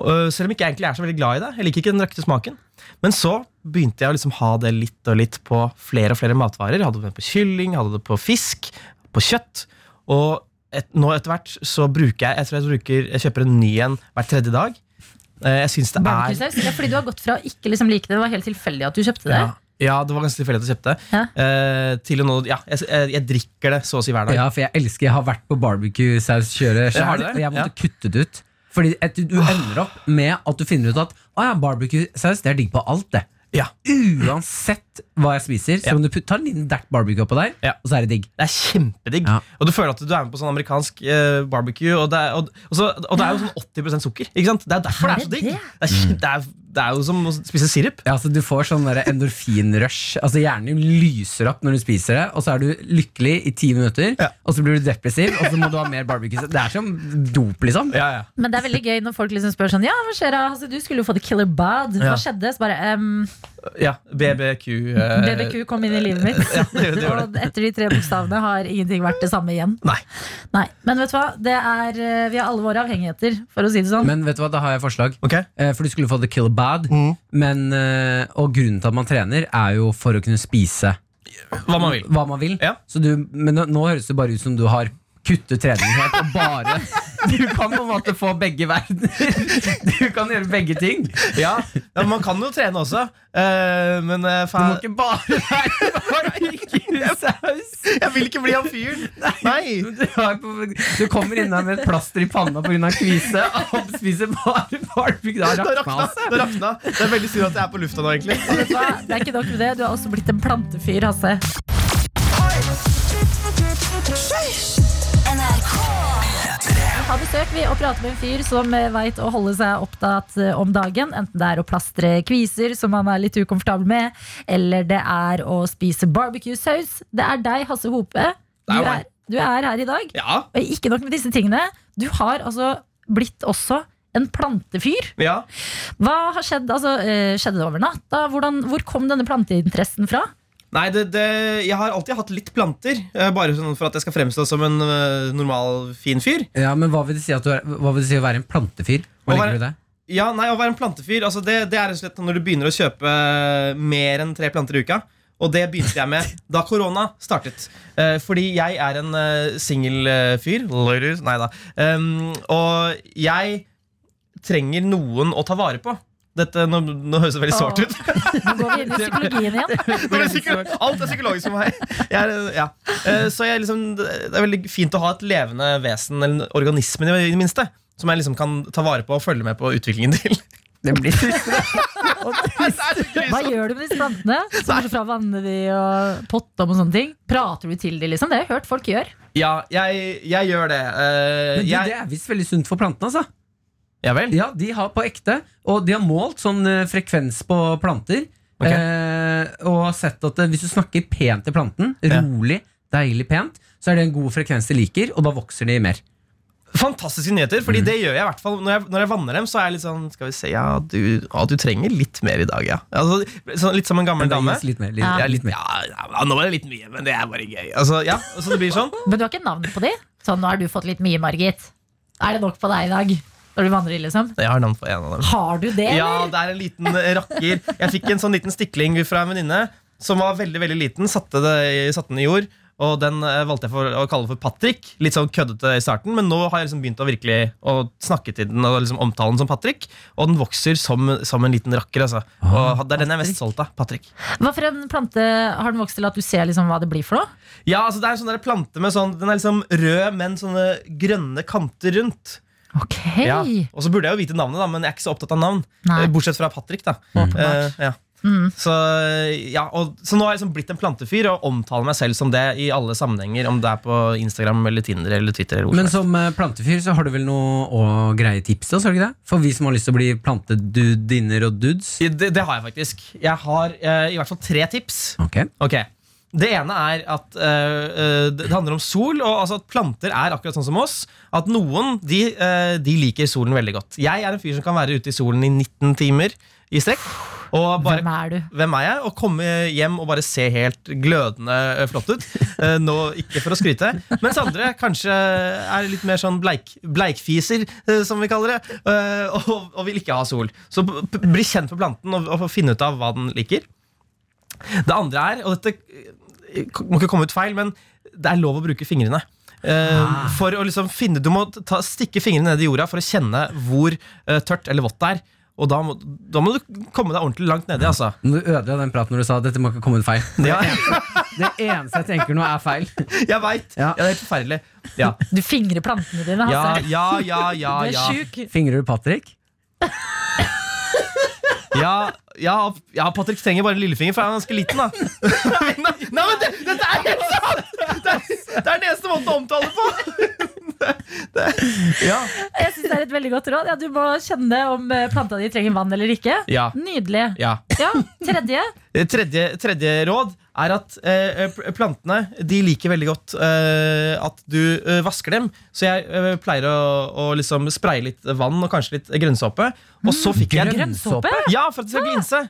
Uh, selv om ikke jeg egentlig er så veldig glad i det. Jeg liker ikke den røkte smaken. Men så begynte jeg å liksom ha det litt og litt på flere og flere matvarer. Jeg hadde det på kylling, hadde det på fisk, på kjøtt. Og et, nå etter hvert så bruker jeg Jeg tror jeg, bruker, jeg kjøper en ny en hver tredje dag. Eh, Jeg synes det er? Ja, fordi du har gått fra å ikke liksom like det, det var helt tilfeldig at du kjøpte det. ja, ja, det var ganske tilfeldig at du kjøpte det. Ja. Eh, til å nå, ja, jeg, jeg, drikker det så å si hver dag. Ja, for jeg elsker Jeg har vært på barbecue-sauskjøret sjøl, og jeg måtte Ja. kutte det ut. Fordi et, du ender opp med at du finner ut at Å ja, barbecue-saus det er digg på alt, det. Ja. Uansett hva jeg spiser, så kan du tar ta en liten dert barbecue oppå der, Ja. og så er det digg. Det er kjempedigg. Ja. Og du føler at du er med på sånn amerikansk eh, barbecue. Og det, er, og, og, så, og det er jo sånn 80% sukker. Ikke sant? Det er derfor det er så digg. Det er, det, er, det er jo som å spise sirup. Ja, altså Du får sånn der endorfinrush. Altså Hjernen din lyser opp når du spiser det, og så er du lykkelig i ti minutter, Ja. og så blir du depressiv, og så må du ha mer barbecue. Det er som dop, liksom. Ja, ja. Men det er veldig gøy når folk liksom spør sånn Ja, hva skjer da? Altså, du skulle jo få the killer bad. Hva skjedde? Så bare ehm, ja BBQ. eh, BBQ kom inn i livet mitt. *laughs* Ja, det det og etter de tre bokstavene har ingenting vært det samme igjen. Nei. Nei, Men vet du hva? Det er, eh, vi har alle våre avhengigheter, for å si det sånn. Men vet du hva, da har jeg forslag. Okay. Eh, For du skulle få the kill bad, men, eh, og grunnen til at man trener, er jo for å kunne spise Hva man vil. hva man vil. Ja. Så du, men nå, nå høres det bare ut som du har kuttet treningen helt og bare Du kan på en måte få begge verdener. Du kan gjøre begge ting. Ja, ja Man kan jo trene også, eh, men eh, må faen, ikke bare være barbecue-saus. jeg vil ikke bli han fyren! Nei! Du, har på- du kommer innom med et plaster i panna pga. kvise og spiser bare barbecue. Da Det rakna rakna. altså. Det rakna. Det er veldig synd at jeg er på lufta nå, egentlig. Vet du hva? Det er ikke nok med det, du har også blitt en plantefyr, Hasse. Vi har besøk vi, og prate med en fyr som veit å holde seg opptatt eh, om dagen. Enten det er å plastre kviser som han er litt ukomfortabel med, eller det er å spise barbecue-saus. Det er deg, Hasse Hope. Du er er, du er her i dag. Ja. Og ikke nok med disse tingene. Du har altså blitt også en plantefyr. ja. Hva har skjedd? Altså, eh, skjedde det over natta? Hvor kom denne planteinteressen fra? Nei, det, det, jeg har alltid hatt litt planter, eh, bare sånn for at jeg skal fremstå som en eh, normal, fin fyr. Ja, men hva vil det si, at du er, hva vil det si å være en plantefyr? Hva Å legger være- du i det? Ja, nei, Å være en plantefyr altså det, det er rett og slett når du begynner å kjøpe mer enn tre planter i uka. Og det begynte jeg med *laughs* da korona startet. Eh, fordi jeg er en uh, singelfyr. Ladies, nei da. Um, og jeg trenger noen å ta vare på. Dette, nå, nå høres det veldig svart ut. Nå går vi inn i psykologien igjen. *laughs* Alt er psykologisk for meg. Jeg er, ja. Eh, Så jeg liksom, det er veldig fint å ha et levende vesen, eller en organisme i det minste, som jeg liksom kan ta vare på og følge med på utviklingen til. Det blir tristere. *laughs* Hva gjør du med disse plantene? Bortsett fra vannet vanne de og potter om og sånne ting. Prater du til dem, liksom? Det har jeg hørt folk gjør. Ja, jeg, jeg gjør det. Uh, Men du, jeg, det er visst veldig sunt for plantene, altså. Ja vel? Ja, de har på ekte, og de har målt sånn eh, frekvens på planter. Okay. Eh, og har sett at eh, hvis du snakker pent til planten, Ja. rolig, deilig pent, så er det en god frekvens de liker, og da vokser de mer. Fantastiske nyheter, Mm. fordi det gjør jeg i hvert fall når jeg, når jeg vanner dem. Så er jeg litt sånn Skal vi se, ja, du, å, du trenger litt mer i dag, ja. Altså, sånn, litt som en gammel dame. litt mer. Litt, Ja. Ja, litt, ja, ja, nå var det litt mye, men det er bare gøy. Altså, ja, så det blir sånn. *laughs* Men du har ikke navn på de? Sånn, nå har du fått litt mye, Margit. Er det nok på deg i dag? Når du vandrer, liksom? Jeg har navn på en av dem. Har du det, Ja, eller? det er en liten eh, rakker. Jeg fikk en sånn liten stikling fra en venninne som var veldig veldig liten. Satte, det, satte den i jord. Og den eh, valgte jeg for å kalle for Patrick. Litt sånn køddete i starten, men nå har jeg liksom begynt å virkelig å snakke til den og liksom omtale den som Patrick. Og den vokser som, som en liten rakker. Altså. Og det er den jeg er mest solgt av. Patrick. Hva for en plante har den vokst til at du ser liksom hva det blir for noe? Ja, altså Det er en sånn plante med sånn Den er liksom rød, men sånne grønne kanter rundt. Ok. Ja. Og så burde jeg jo vite navnet, da men jeg er ikke så opptatt av navn. Nei. Eh, Bortsett fra Patrick. da Eh, ja. Mm. Så, ja, og, så nå har jeg liksom blitt en plantefyr og omtaler meg selv som det i alle sammenhenger. Om det er på Instagram eller Tinder eller Twitter. Eller Men som eh, plantefyr så har du vel noe å greie tips til ikke det? For vi som har lyst til å bli plantedudinner og dudes. det, det har jeg faktisk. Jeg har eh, i hvert fall tre tips. Ok. Ok Det ene er at eh, det handler om sol, og altså at planter er akkurat sånn som oss. At noen de, eh, de liker solen veldig godt. Jeg er en fyr som kan være ute i solen i 19 timer i strekk. Og bare Hvem er du? hvem er jeg? Og komme hjem og bare se helt glødende flott ut. Nå, ikke for å skryte. Mens andre kanskje er litt mer sånn bleik, bleikfiser, som vi kaller det. Og, og vil ikke ha sol. Så bli kjent med planten og, og finne ut av hva den liker. Det andre er, og dette må ikke komme ut feil, men det er lov å bruke fingrene. Eh, For å liksom finne Du må ta, stikke fingrene ned i jorda for å kjenne hvor uh, tørt eller vått det er. Og da må, da må du komme deg ordentlig langt nedi. Altså. Du ødela den praten når du sa dette må ikke komme ut feil. Ja, *laughs* Det eneste jeg tenker nå, er feil. *laughs* jeg veit! Ja. Ja. det er helt forferdelig. Ja, Du fingrer plantene dine. ja, Altså. ja, ja. ja, Du er sjuk. Fingrer du Patrick? *laughs* ja, ja, ja Patrick trenger bare en lillefinger, for han er ganske liten. da Nei, *laughs* nei, nei men det, dette er helt sant! Det er, det er den eneste måten å omtale det på! Det, det, ja. Jeg synes det er et veldig godt råd. Ja, du må kjenne om eh, planta di trenger vann eller ikke. Ja. Nydelig. ja. Ja, Tredje. Tredje, tredje råd er at eh, plantene De liker veldig godt eh, at du eh, vasker dem. Så jeg eh, pleier å, å liksom spraye litt vann og kanskje litt grønnsåpe. Og så fikk jeg Grønnsåpe? Ja, for at det skal glinse.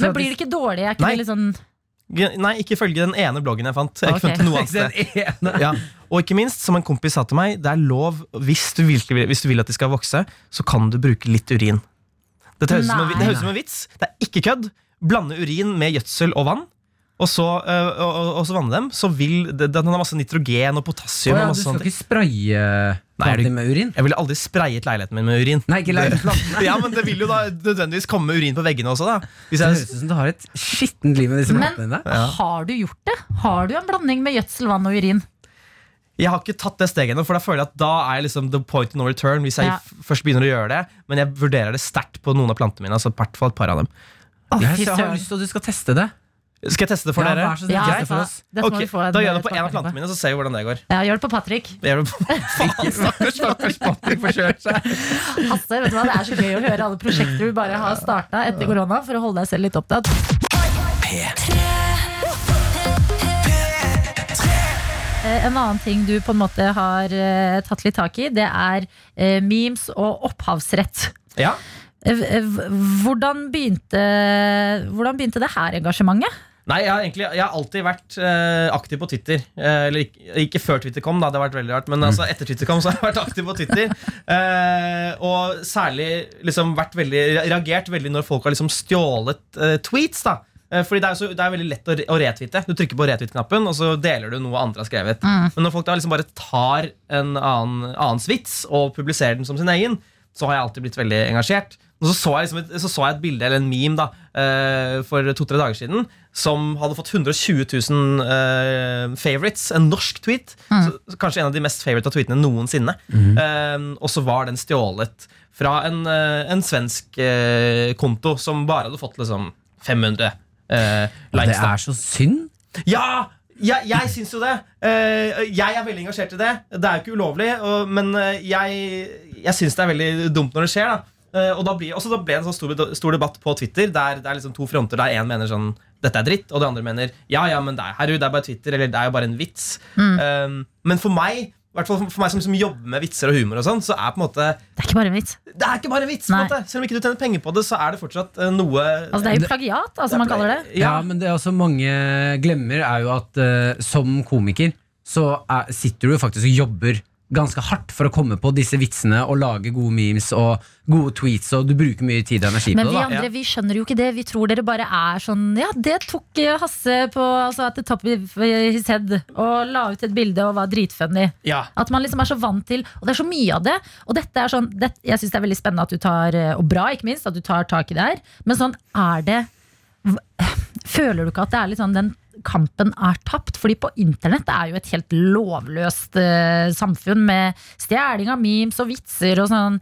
Men blir det ikke dårlig? Er ikke Nei. det litt sånn Nei, ikke ifølge den ene bloggen jeg fant. Jeg annet *laughs* sted. Ja. Og ikke minst, som en kompis sa til meg, det er lov, hvis du, vil- hvis du vil at de skal vokse, så kan du bruke litt urin. Det høres ut som en vits. Det er ikke kødd. Blande urin med gjødsel og vann. Og så, øh, og, og, så vanne dem. Så vil det, Den har masse nitrogen og potassium. potassium. ja, du skal ikke spraye planter med urin? Jeg ville aldri sprayet leiligheten min med urin. Nei, ikke leiligheten. *laughs* Ja, men Det vil jo da nødvendigvis komme urin på veggene også. da Hvis Det høres ut som du har et skittent liv med disse plantene dine. Ja. har du gjort det? Har du en blanding med gjødsel, vann og urin? jeg har ikke tatt det steget ennå, for da føler jeg at da er liksom the point of no return. Hvis jeg Ja. først begynner å gjøre det Men jeg vurderer det sterkt på noen av plantene mine. Altså i hvert fall et par av dem Å, Jeg fy har lyst til at du skal teste det. Skal jeg teste det for Ja, dere? vær så snill, Ja, test det okay, Da gjør jeg det på en av plantene mine, så ser vi hvordan det går. Ja, gjør det på Patrick. *laughs* Gjør det på *laughs* Faen, stakkars, stakkars Patrick får kjørt seg. Hasse, vet du hva? Det er så gøy å høre alle prosjekter du bare har starta etter korona for å holde deg selv litt opptatt. Eh, En annen ting du på en måte har eh, tatt litt tak i, det er eh, memes og opphavsrett. Ja. Hvordan begynte, hvordan begynte det her engasjementet? Nei, jeg har, egentlig, jeg har alltid vært eh, aktiv på Twitter. Eh, eller ikke, ikke før Twitter kom, da, det har vært veldig rart. Men altså, etter Twitter kom, så har jeg vært aktiv på Twitter. Eh, og særlig liksom vært veldig reagert veldig når folk har liksom stjålet eh, tweets. da Eh, Fordi det er, så, det er veldig lett å, å retweete. Du trykker på retwitt-knappen, og så deler du noe andre har skrevet. Men når folk da liksom bare tar en annen, annens vits og publiserer den som sin egen, så har jeg alltid blitt veldig engasjert. Og så så jeg, liksom et, så så jeg et bilde eller en meme da eh, for to-tre dager siden som hadde fått 120 000 uh, favorites. En norsk tweet. Mm. så kanskje en av de mest favorite tweetene noensinne. Eh, og så var den stjålet fra en, uh, en svensk uh, konto som bare hadde fått liksom 500 likes. Det er så synd. Ja! Jeg, jeg syns jo det. Jeg er veldig engasjert i det. Det er jo ikke ulovlig, og, men jeg, jeg syns det er veldig dumt når det skjer. da og da blir, også da ble det en sånn stor, stor debatt på Twitter der det er liksom to fronter der én mener sånn dette er dritt, og det andre mener ja, ja, men det er, herru, det er bare Twitter, eller det er jo bare en vits. Eh, men for meg, i hvert fall for meg som, som jobber med vitser og humor, og sånn så er på en måte Det er ikke bare en vits. det er ikke bare en vits. på en måte Selv om ikke du tjener penger på det, så er det fortsatt uh, noe Altså, det er jo plagiat, altså, man kaller det. Ja, men det er også mange glemmer, er jo at uh, som komiker så er, sitter du faktisk og jobber ganske hardt for å komme på disse vitsene og lage gode memes og gode tweets, og du bruker mye tid og energi Men på det. Men vi andre vi skjønner jo ikke det. Vi tror dere bare er sånn Ja, det tok Hasse på altså, at det top of his head og la ut et bilde og var dritfunny. Ja. At man liksom er så vant til Og det er så mye av det. Og dette er sånn det, Jeg syns det er veldig spennende at du tar eh, Og bra, ikke minst, at du tar tak i det her. Men sånn er det Føler du ikke at det er litt sånn den kampen er tapt? Fordi på internett er jo et helt lovløst uh, samfunn med stjeling av memes og vitser og sånn.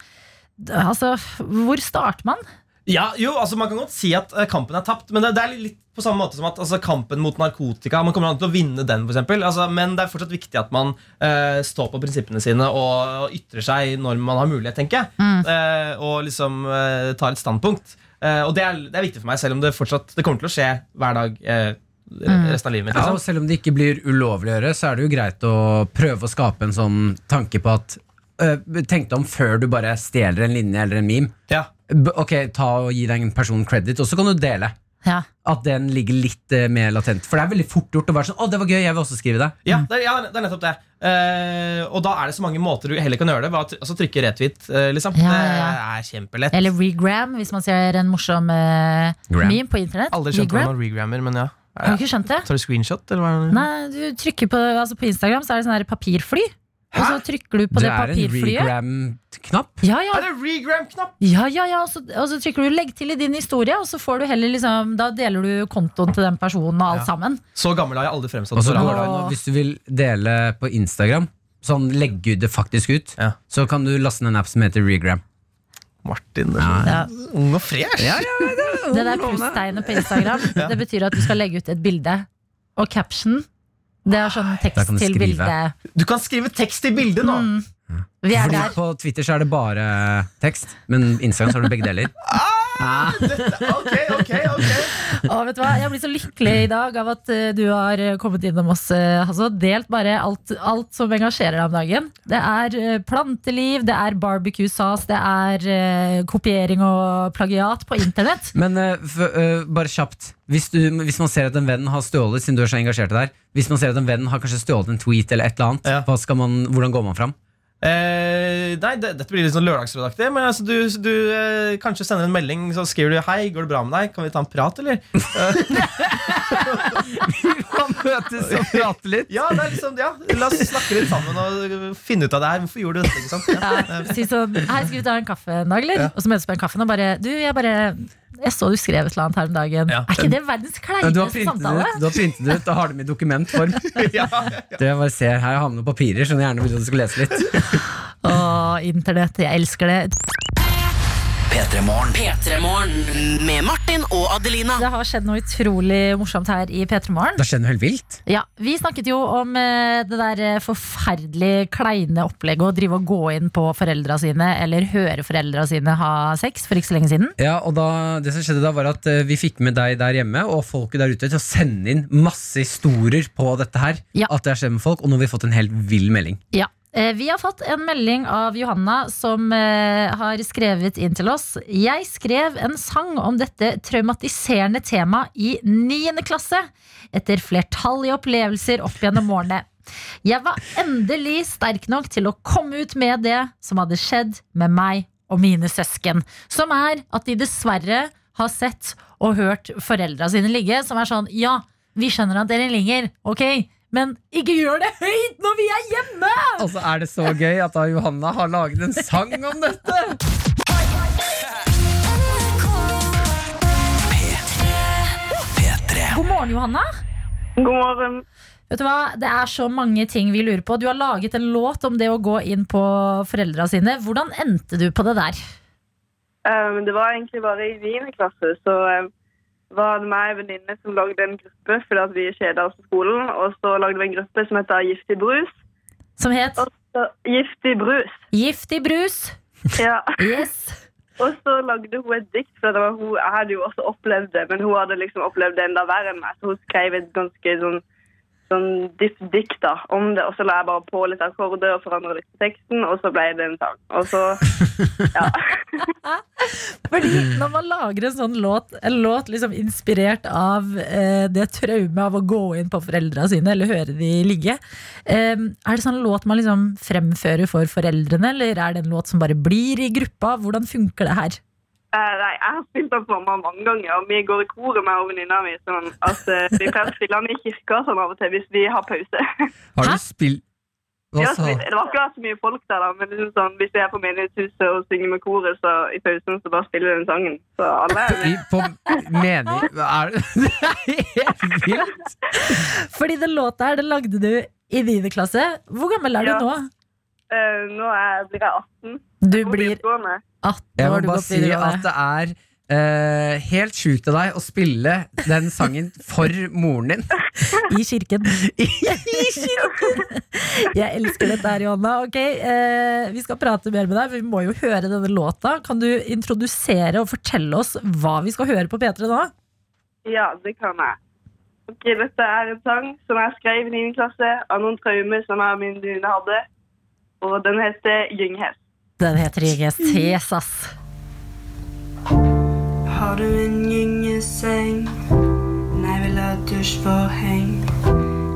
Altså, hvor starter man? Ja, jo, altså Man kan godt si at eh, kampen er tapt, men det, det er litt på samme måte som at altså, kampen mot narkotika Man kommer an til å vinne den, for eksempel. altså, men det er fortsatt viktig at man eh, står på prinsippene sine og, og ytrer seg når man har mulighet, tenker jeg. Eh, og liksom eh, tar et standpunkt. Eh, og det er, det er viktig for meg, selv om det fortsatt Det kommer til å skje hver dag eh, resten av livet mitt. Ja, og Liksom. selv om det ikke blir ulovlig å gjøre, så er det jo greit å prøve å skape en sånn tanke på at øh, Tenk deg om før du bare stjeler en linje eller en meme. Ja. Ok, ta og Gi deg en person credit, og så kan du dele. Ja. At den ligger litt eh, mer latent. For det er veldig fort gjort å være sånn Å, det var gøy, jeg vil også skrive det. Ja, det er, ja, det er nettopp det. Eh, og da er det så mange måter du heller kan gjøre det. Bare altså, trykke retweet, eh, liksom. Ja, Det ja. er kjempelett. Eller regram, hvis man ser en morsom eh, meme på internett. Aldri skjønt hva man regrammer, men ja. Har du ikke skjønt det? Tar du screenshot, eller hva? Nei, du trykker på, altså på Instagram så er det sånn her papirfly. Og så trykker du på Det det, er en regram-knapp. Ja, ja, Er det regram-knapp? ja, ja, ja og, så, og så trykker du 'legg til i din historie', og så får du heller liksom Da deler du kontoen til den personen og alt Ja. sammen. Så gammel har jeg aldri fremstått. Og det Hvis du vil dele på Instagram, sånn legge det faktisk ut, Ja. så kan du laste ned en app som heter Regram. Martin, er Ja. ung og fresh. Det der plusstegnet på Instagram, *laughs* det betyr at du skal legge ut et bilde. Og caption, det er sånn tekst til bilde bildet. Du kan skrive tekst til bildet nå! Mm. Vi er Fordi der. på Twitter så er det bare tekst, men Instagram så har du begge deler. Ok, ok, ok *laughs* Å, vet du hva? Jeg blir så lykkelig i dag av at eh, du har eh, kommet innom oss. Uh, altså, delt bare alt, alt som engasjerer deg om dagen. Det er eh, planteliv, det er barbecue sauce, det er eh, kopiering og plagiat på internett. *laughs* Men eh, f eh, bare kjapt. Hvis, du, hvis man ser at en venn har stjålet, siden du er så engasjert i det her Hvis man ser at en venn har kanskje stjålet en tweet eller et eller annet, Ja. hva skal man, hvordan går man fram? Eh, nei, det, Dette blir litt sånn lørdagsrådaktig. Men altså, du, du eh, kanskje sender en melding Så skriver du 'Hei, går det bra med deg? Kan vi ta en prat, eller?' *laughs* vi kan møtes og prate litt. ja, det er liksom, ja, La oss snakke litt sammen og finne ut av det her. Hvorfor gjorde du dette? ikke sant? Ja. Ja, si sånn, Hei, skal vi ta en kaffe en dag, eller? Og så møtes vi på en kaffe og bare Du, jeg bare Jeg så du skrev et eller annet her om dagen. Ja. Er ikke det verdens Ja, kleineste samtale? ut, du har printet det ut da har det med i dokumentform. *laughs* Ja, Det jeg bare ser her, har vi noen papirer, så jeg gjerne vil at du skal lese litt. Å, internett. Jeg elsker det. P3 Morgen. P3morgen med Martin og Adelina. Det har skjedd noe utrolig morsomt her i P3 Morgen. Det skjer noe helt vilt. Ja, Vi snakket jo om eh, det der eh, forferdelig kleine opplegget å drive og gå inn på foreldra sine eller høre foreldra sine ha sex for ikke så lenge siden. Ja, og da, Det som skjedde da var at eh, Vi fikk med deg der hjemme og folket der ute til å sende inn masse historier på dette her. Ja. At det har skjedd med folk, Og nå har vi fått en helt vill melding. Ja. Eh, Vi har fått en melding av Johanna som eh, har skrevet inn til oss. Jeg skrev en sang om dette traumatiserende temaet i 9. klasse. Etter flertallige opplevelser opp gjennom årene. Jeg var endelig sterk nok til å komme ut med det som hadde skjedd med meg og mine søsken. Som er at de dessverre har sett og hørt foreldra sine ligge. Som er sånn Ja, vi skjønner at dere ligger, ok, men ikke gjør det høyt når vi er hjemme! Og så er det så gøy at da Johanna har laget en sang om dette! God morgen, Johanna. God morgen. Vet du hva? Det er så mange ting vi lurer på. Du har laget en låt om det å gå inn på foreldra sine. Hvordan endte du på det der? Um, det var egentlig bare i 9. klasse. Så um, var det meg og en venninne som lagde en gruppe fordi at vi kjeda oss på skolen. Og så lagde vi en gruppe som heter Giftig brus. Som het så, Giftig brus. Giftig brus. Ja. *laughs* Yes. Og så lagde hun et dikt, for det var hun, jeg hadde jo også opplevd det, men hun hadde liksom opplevd det enda verre enn meg, så hun skrev et ganske sånn, sånn dypt dikt da, om det, og så la jeg bare på litt akkorder og forandra litt på teksten, og så ble det en sang. Og så, *laughs* ja. *laughs* Fordi når man lager en sånn låt, en låt liksom inspirert av eh, det traumet av å gå inn på foreldra sine eller høre de ligge, eh, er det sånn låt man liksom fremfører for foreldrene, eller er det en låt som bare blir i gruppa? Hvordan funker det her? Eh, nei, jeg har spilt den for mamma mange ganger, og vi går i koret med venninna mi, sånn at uh, vi pleier å spille den i kirka sånn av og til hvis vi har pause. *laughs* Har du spilt Hva Ja, sa så det var ikke så mye folk der, da, men liksom sånn, hvis jeg er på menighetshuset og synger med koret, så i pausen så bare spiller den sangen. Så alle er med. på mening *laughs* er det, *laughs* det er helt vilt! Fordi den låta her, den lagde du i 9. klasse. Hvor gammel er du nå? Eh, nå er, blir jeg 18. Du jeg blir videregående. 18 Jeg må bare si at det er uh, helt sjukt av deg å spille den sangen for moren din. *laughs* I kirken. *laughs* I kirken! Jeg elsker dette her, Johanna. Ok, uh, Vi skal prate mer med deg, for vi må jo høre denne låta. Kan du introdusere og fortelle oss hva vi skal høre på P3 nå? Ja, det kan jeg. Ok, Dette er en sang som jeg skrev i 9. klasse av noen traumer som jeg og min venninne hadde. Og den heter Gynghest. Den heter Gynghest. Yes, ass. Har du en gyngeseng? Nei, vil ha dusjforheng.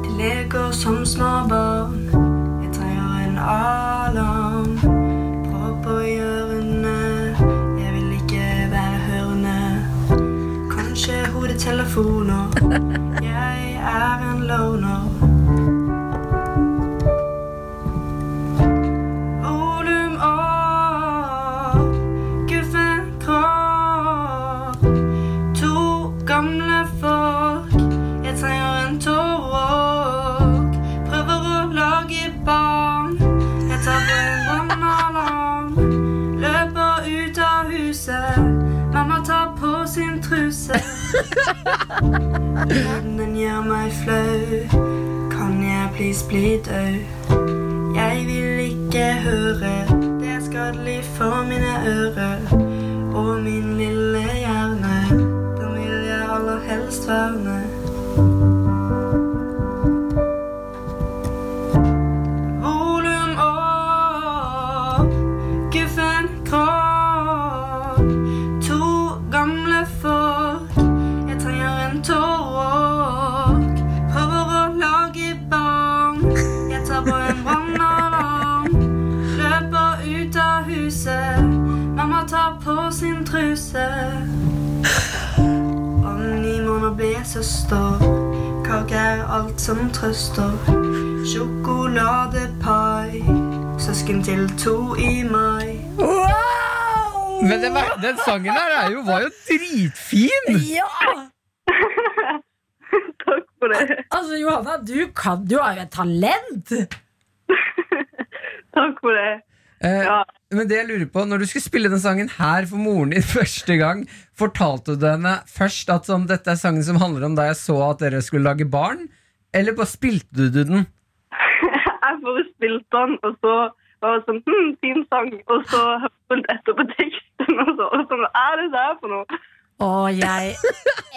De leker som små barn. Jeg trenger en alarm. Propper i ørene. Jeg vil ikke være hørende. Kanskje hodetelefoner. Jeg er en loner. Truse. Gjør meg flau, kan jeg please bli død? Jeg vil ikke høre, det er skadelig for mine ører. Og min lille hjerne, den vil jeg aller helst verne. Alt som trøster. Sjokoladepai, søsken til to i mai. Men den, den sangen her er jo, var jo dritfin! Ja! *laughs* Takk for det. Altså, Johanna, du kan Du har jo et talent! *laughs* Takk for det. Eh, Ja. Men det jeg lurer på, når du skulle spille den sangen her for moren din *laughs* første gang, fortalte du henne først at sånn, dette er sangen som handler om da jeg så at dere skulle lage barn? Eller bare spilte du den? *laughs* Jeg bare spilte den, og så var det sånn hm, fin sang. Og så hørte jeg etter på teksten, og så og så sånn Hva er det der for noe? Å, jeg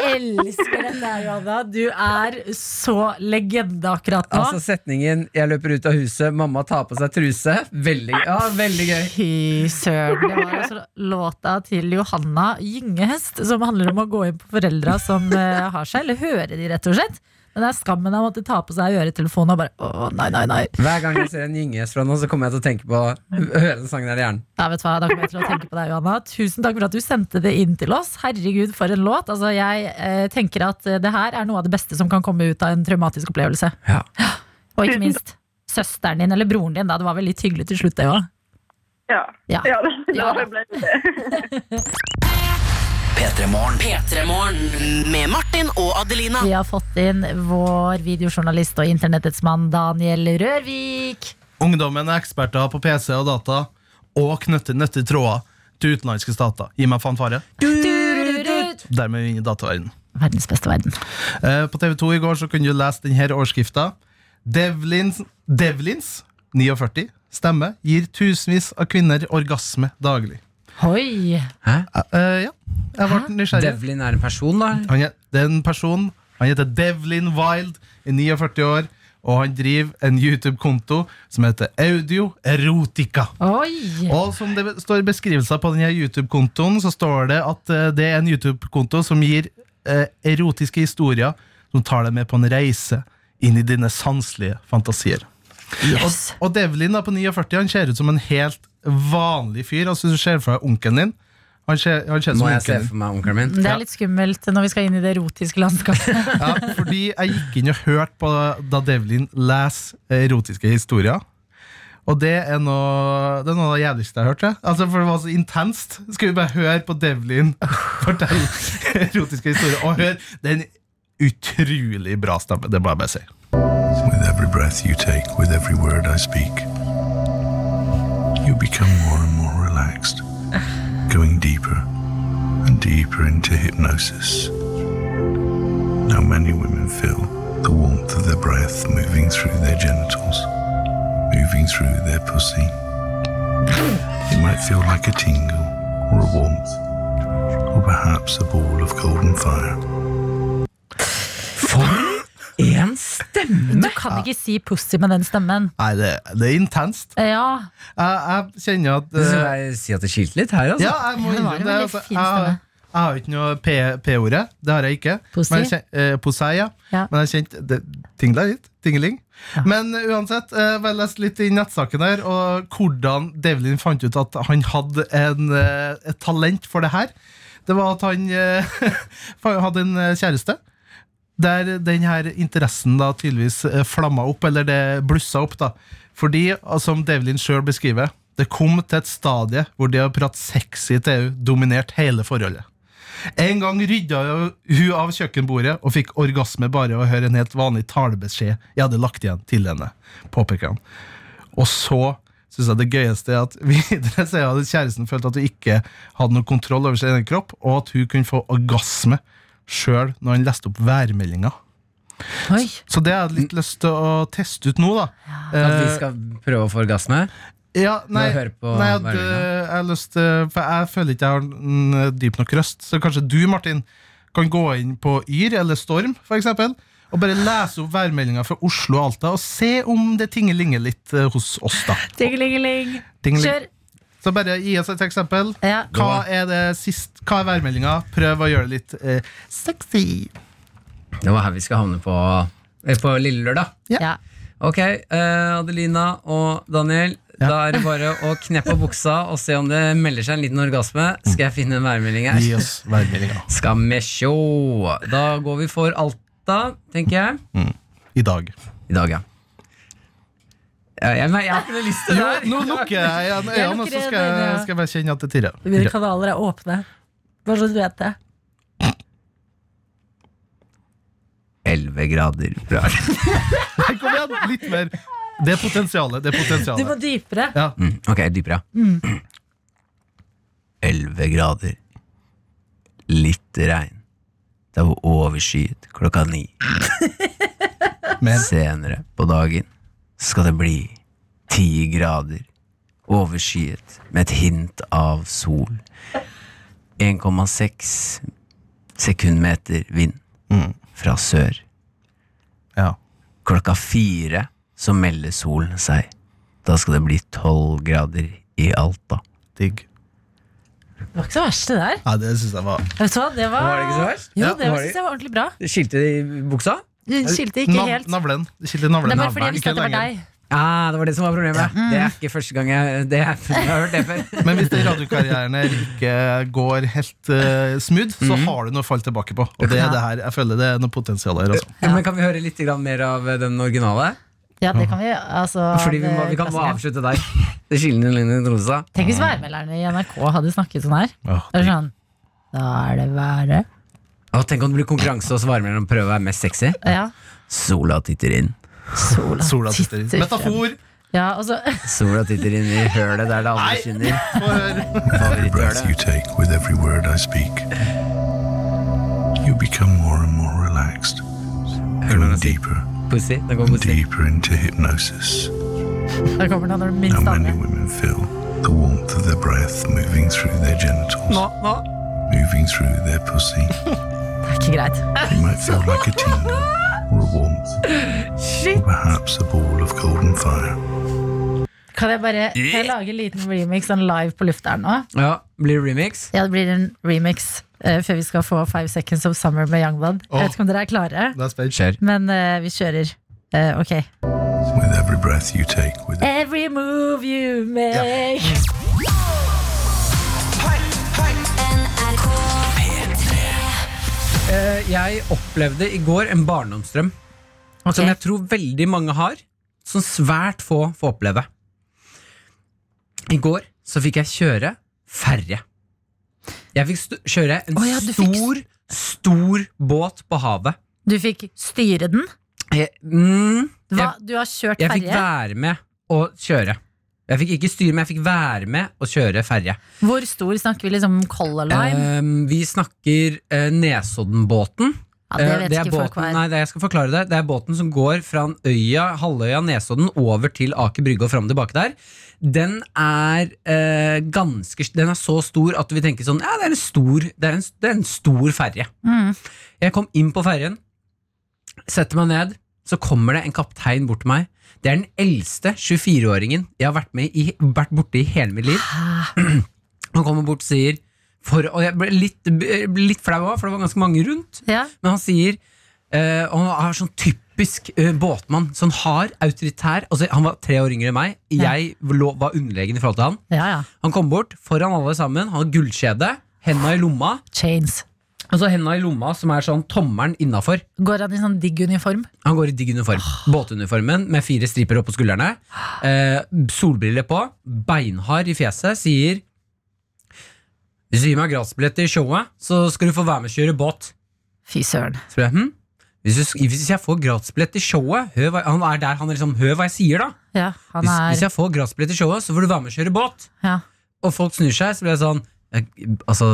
elsker den der, Johanna. Du er så legende akkurat nå. Altså setningen 'jeg løper ut av huset, mamma tar på seg truse'. Veldig, ja, veldig gøy. Fy søren. Det var altså låta til Johanna Gyngehest, som handler om å gå inn på foreldra som eh, har seg, eller høre de, rett og slett. Men det er skammen av å måtte ta på seg øretelefonen og bare å, nei, nei, nei. Hver gang jeg ser en gyngehest fra nå, så kommer jeg til å tenke på å høre den sangen her i hjernen. Ja, vet du hva, Da kommer jeg til å tenke på deg, Johanna. Tusen takk for at du sendte det inn til oss. Herregud, for en låt. Altså, jeg eh, tenker at eh, det her er noe av det beste som kan komme ut av en traumatisk opplevelse. Ja. Og ikke minst søsteren din, eller broren din. da, Det var vel litt hyggelig til slutt, det òg. Ja. Ja. Ja, det, *laughs* Ja. ja, det ble det. *laughs* P3morgen. P3morgen med Martin og Adelina. Vi har fått inn vår videojournalist og internettets mann Daniel Rørvik. Ungdommen er eksperter på PC og data og knytter nøtte tråder til utenlandske stater. Gi meg fanfare. Dermed er inne i dataverdenen. Verdens beste verden. Eh, På TV2 i går så kunne du lese denne overskrifta. Devlins, Devlins 49 stemme gir tusenvis av kvinner orgasme daglig. Oi! Eh, ja, jeg ble nysgjerrig. Devlin er en person, da? Han er, det er en person Han heter Devlin Wild, er 49 år, og han driver en YouTube-konto som heter Audio Erotica. Oi! Og som det står i beskrivelser på denne YouTube-kontoen, så står det at eh, det er en YouTube-konto som gir eh, erotiske historier som tar deg med på en reise inn i dine sanselige fantasier. Yes. Og Devlin da, på 49 han ser ut som en helt vanlig fyr. Altså Du ser for deg onkelen din. Han ser, han ser Må jeg se for meg onkelen min? Det er litt skummelt når vi skal inn i det erotiske landskapet. *laughs* Ja, fordi jeg gikk inn og hørte på da Devlin leser erotiske historier. Og det er noe Det er noe av det jævligste jeg har hørt. jeg. Altså, for det var så intenst. Skal vi bare høre på Devlin *laughs* fortelle erotiske historier? Og høre den utrolig bra stemmen. Det må jeg bare si. With every breath you take, with every word I speak, you become more and more relaxed, *sighs* going deeper and deeper into hypnosis. Now, many women feel the warmth of their breath moving through their genitals, moving through their pussy. It might feel like a tingle or a warmth, or perhaps a ball of golden fire. Stemme! Du kan ikke si pussy med den stemmen. Nei, det, det er intenst. Ja, Jeg, jeg kjenner at eh, skal jeg si at det skilte litt her, altså. Ja, jeg må innrømme det. Altså, fin jeg, jeg har ikke noe P-ordet. Det har jeg ikke. Pussy? Men jeg kjen- eh, Posei, ja. Ja. Men jeg kjente det tingla litt. Tingeling. Men eh, uansett, eh, jeg har lest litt i nettsaken her, og hvordan Devlin fant ut at han hadde en, eh, et talent for det her. Det var at han eh, *laughs* hadde en eh, kjæreste. Der den her interessen da tydeligvis eh, flamma opp, eller det blussa opp. da Fordi, eh, som Devlin sjøl beskriver, det kom til et stadie hvor det å prate sexy til henne dominerte hele forholdet. En gang rydda hun av kjøkkenbordet og fikk orgasme bare å høre en helt vanlig talebeskjed jeg hadde lagt igjen til henne. påpeker han. Og så synes jeg det gøyeste er at *laughs* videre så er at kjæresten følte at hun ikke hadde noe kontroll over sin egen kropp, og at hun kunne få orgasme sjøl når han leste opp værmeldinga. Så det har jeg litt lyst til å teste ut nå, da. At vi Eh, skal prøve å få orgasme? ja, nei, nei at, eh, jeg har lyst til For jeg føler ikke jeg har en dyp nok røst, så kanskje du, Martin, kan gå inn på Yr eller Storm, for eksempel, og bare lese opp værmeldinga fra Oslo og Alta, og se om det tingelinger litt eh, hos oss, da. Tingelingeling. Tingeling. Kjør. Så bare gi oss et eksempel. Ja. Hva er det sist Hva er værmeldinga? Prøv å gjøre det litt eh, sexy. Det var her vi skal havne på, eh, på lille lørdag. Ja. Ok, eh, Adelina og Daniel. Da er det bare å kneppe på buksa og se om det melder seg en liten orgasme. Skal jeg finne en værmelding her? Gi oss værmeldinga. Skal vi sjå. Da går vi for Alta, tenker jeg. I dag. I dag, ja. Ja, Jeg, jeg, har ikke noe lyst til det her. nå lukker jeg igjen øynene, og så skal jeg, skal jeg bare kjenne at det tirrer. Mine kanaler er åpne. Bare så du vet det. 11 grader. Bra. *laughs* Kom igjen, litt mer. Det er potensialet. Det er Du må dypere. Ja. Mm, ok, dypere. 11 grader. Litt regn. Det var overskyet klokka ni. *laughs* Men Senere på dagen skal det bli 10 grader. Overskyet med et hint av sol. 1,6 sekundmeter vind Mm. fra sør. ja. Klokka fire så melder solen seg. Da skal det bli 12 grader i Alta. Digg. Det var ikke så verst, det der. Ja, det syns jeg var Vet du hva, det var, Var det ikke så verst? Jo, Ja, det var synes jeg var ordentlig bra. Skilte i buksa? Du skilte ikke Nav- helt. Navlen. Det skilte navlen. Det var fordi jeg visste at det var deg. Ja, det var det som var problemet. Det er ikke første gang jeg, det er, *laughs* jeg har hørt det før. Men hvis radiokarrierene radiokarrieren ikke går helt uh, smooth, så Mhm. har du noe å falle tilbake på. Og det er det her. Jeg føler det er noe potensial her. Altså. Men Kan vi høre litt mer av den originale? Ja, det kan vi. Altså, Fordi vi, må, vi kan bare avslutte der. Det skillende linjen rosa. Tenk hvis værmelderne i NRK hadde snakket sånn her. Ja, Det er sånn Da er det været. Å, tenk om det blir konkurranse og svare mellom prøve å være mest sexy. Ja. Sola titter inn. Sola, Sola titter inn. Metafor. Ja, altså. *laughs* Sola titter inn i hølet der det andre skinner. Every breath you take with every word I speak, you become more and more relaxed, going deeper Pussy. Det går pussy. deeper into hypnosis. Der kommer den når du minst And many aner. women feel the warmth of their breath moving through their genitals, Nå, nå. Moving through their pussy. Det er ikke greit. It might feel like a tingle or a warmth, or perhaps a ball of golden fire. Kan jeg bare kan jeg lage en liten remix sånn live på lufta her nå? Ja, blir det remix? Ja, det blir en remix uh, før vi skal få Five Seconds of Summer med Youngblood. Jeg vet ikke om dere er klare, er men uh, vi kjører. Uh, ok. With every breath you take, with Every move you make. Eh, jeg opplevde i går en barndomsdrøm okay. som jeg tror veldig mange har, som svært få får oppleve. I går så fikk jeg kjøre ferje. Jeg fikk kjøre en oh, ja, stor, fikk- stor, båt på havet. Du fikk styre den. Jeg, mm, Hva, jeg, du har kjørt jeg fikk være med å kjøre. Jeg fikk ikke styre, men jeg fikk være med å kjøre ferje. Hvor stor snakker vi liksom Color Line? Um, vi snakker uh, Nesoddenbåten. Ja, det Eh, vet det ikke båten, folk hva er. nei, det, jeg skal forklare det. Det er båten som går fra øya, halvøya Nesodden over til Aker Brygge og fram og tilbake der. Den er eh, ganske Den er så stor at vi tenker sånn Ja, det er en stor Det er en, det er en stor ferje. Mm. Jeg kom inn på ferjen, setter meg ned, så kommer det en kaptein bort til meg. Det er den eldste 24-åringen jeg har vært, med i, vært borte i hele mitt liv. Han kommer bort og sier for, Og jeg ble litt, litt flau òg, for det var ganske mange rundt. Ja. Men han sier uh, Og han er sånn typisk uh, båtmann. Sånn hard, autoritær. Altså, han var tre år yngre enn meg. Jeg ja. var underlegen i forhold til han. ja, ja. Han kom bort foran alle sammen. Han har gullkjede, henda i lomma. Chains. Altså henda i lomma som er sånn tommelen innafor. Går han i sånn digg uniform? Han går i digg uniform. Båtuniformen med fire striper oppå skuldrene. Eh, solbriller på, beinhard i fjeset, sier Hvis du gir meg gratisbillett til showet, så skal du få være med og kjøre båt. Fy søren. Så hm? hvis, du, hvis jeg får gratisbillett til showet hør hva, Han er der han er liksom Hør hva jeg sier, da! Ja, han Hvis, hvis er jeg får gratisbillett til showet, så får du være med og kjøre båt. ja. Og folk snur seg, så blir jeg sånn Altså,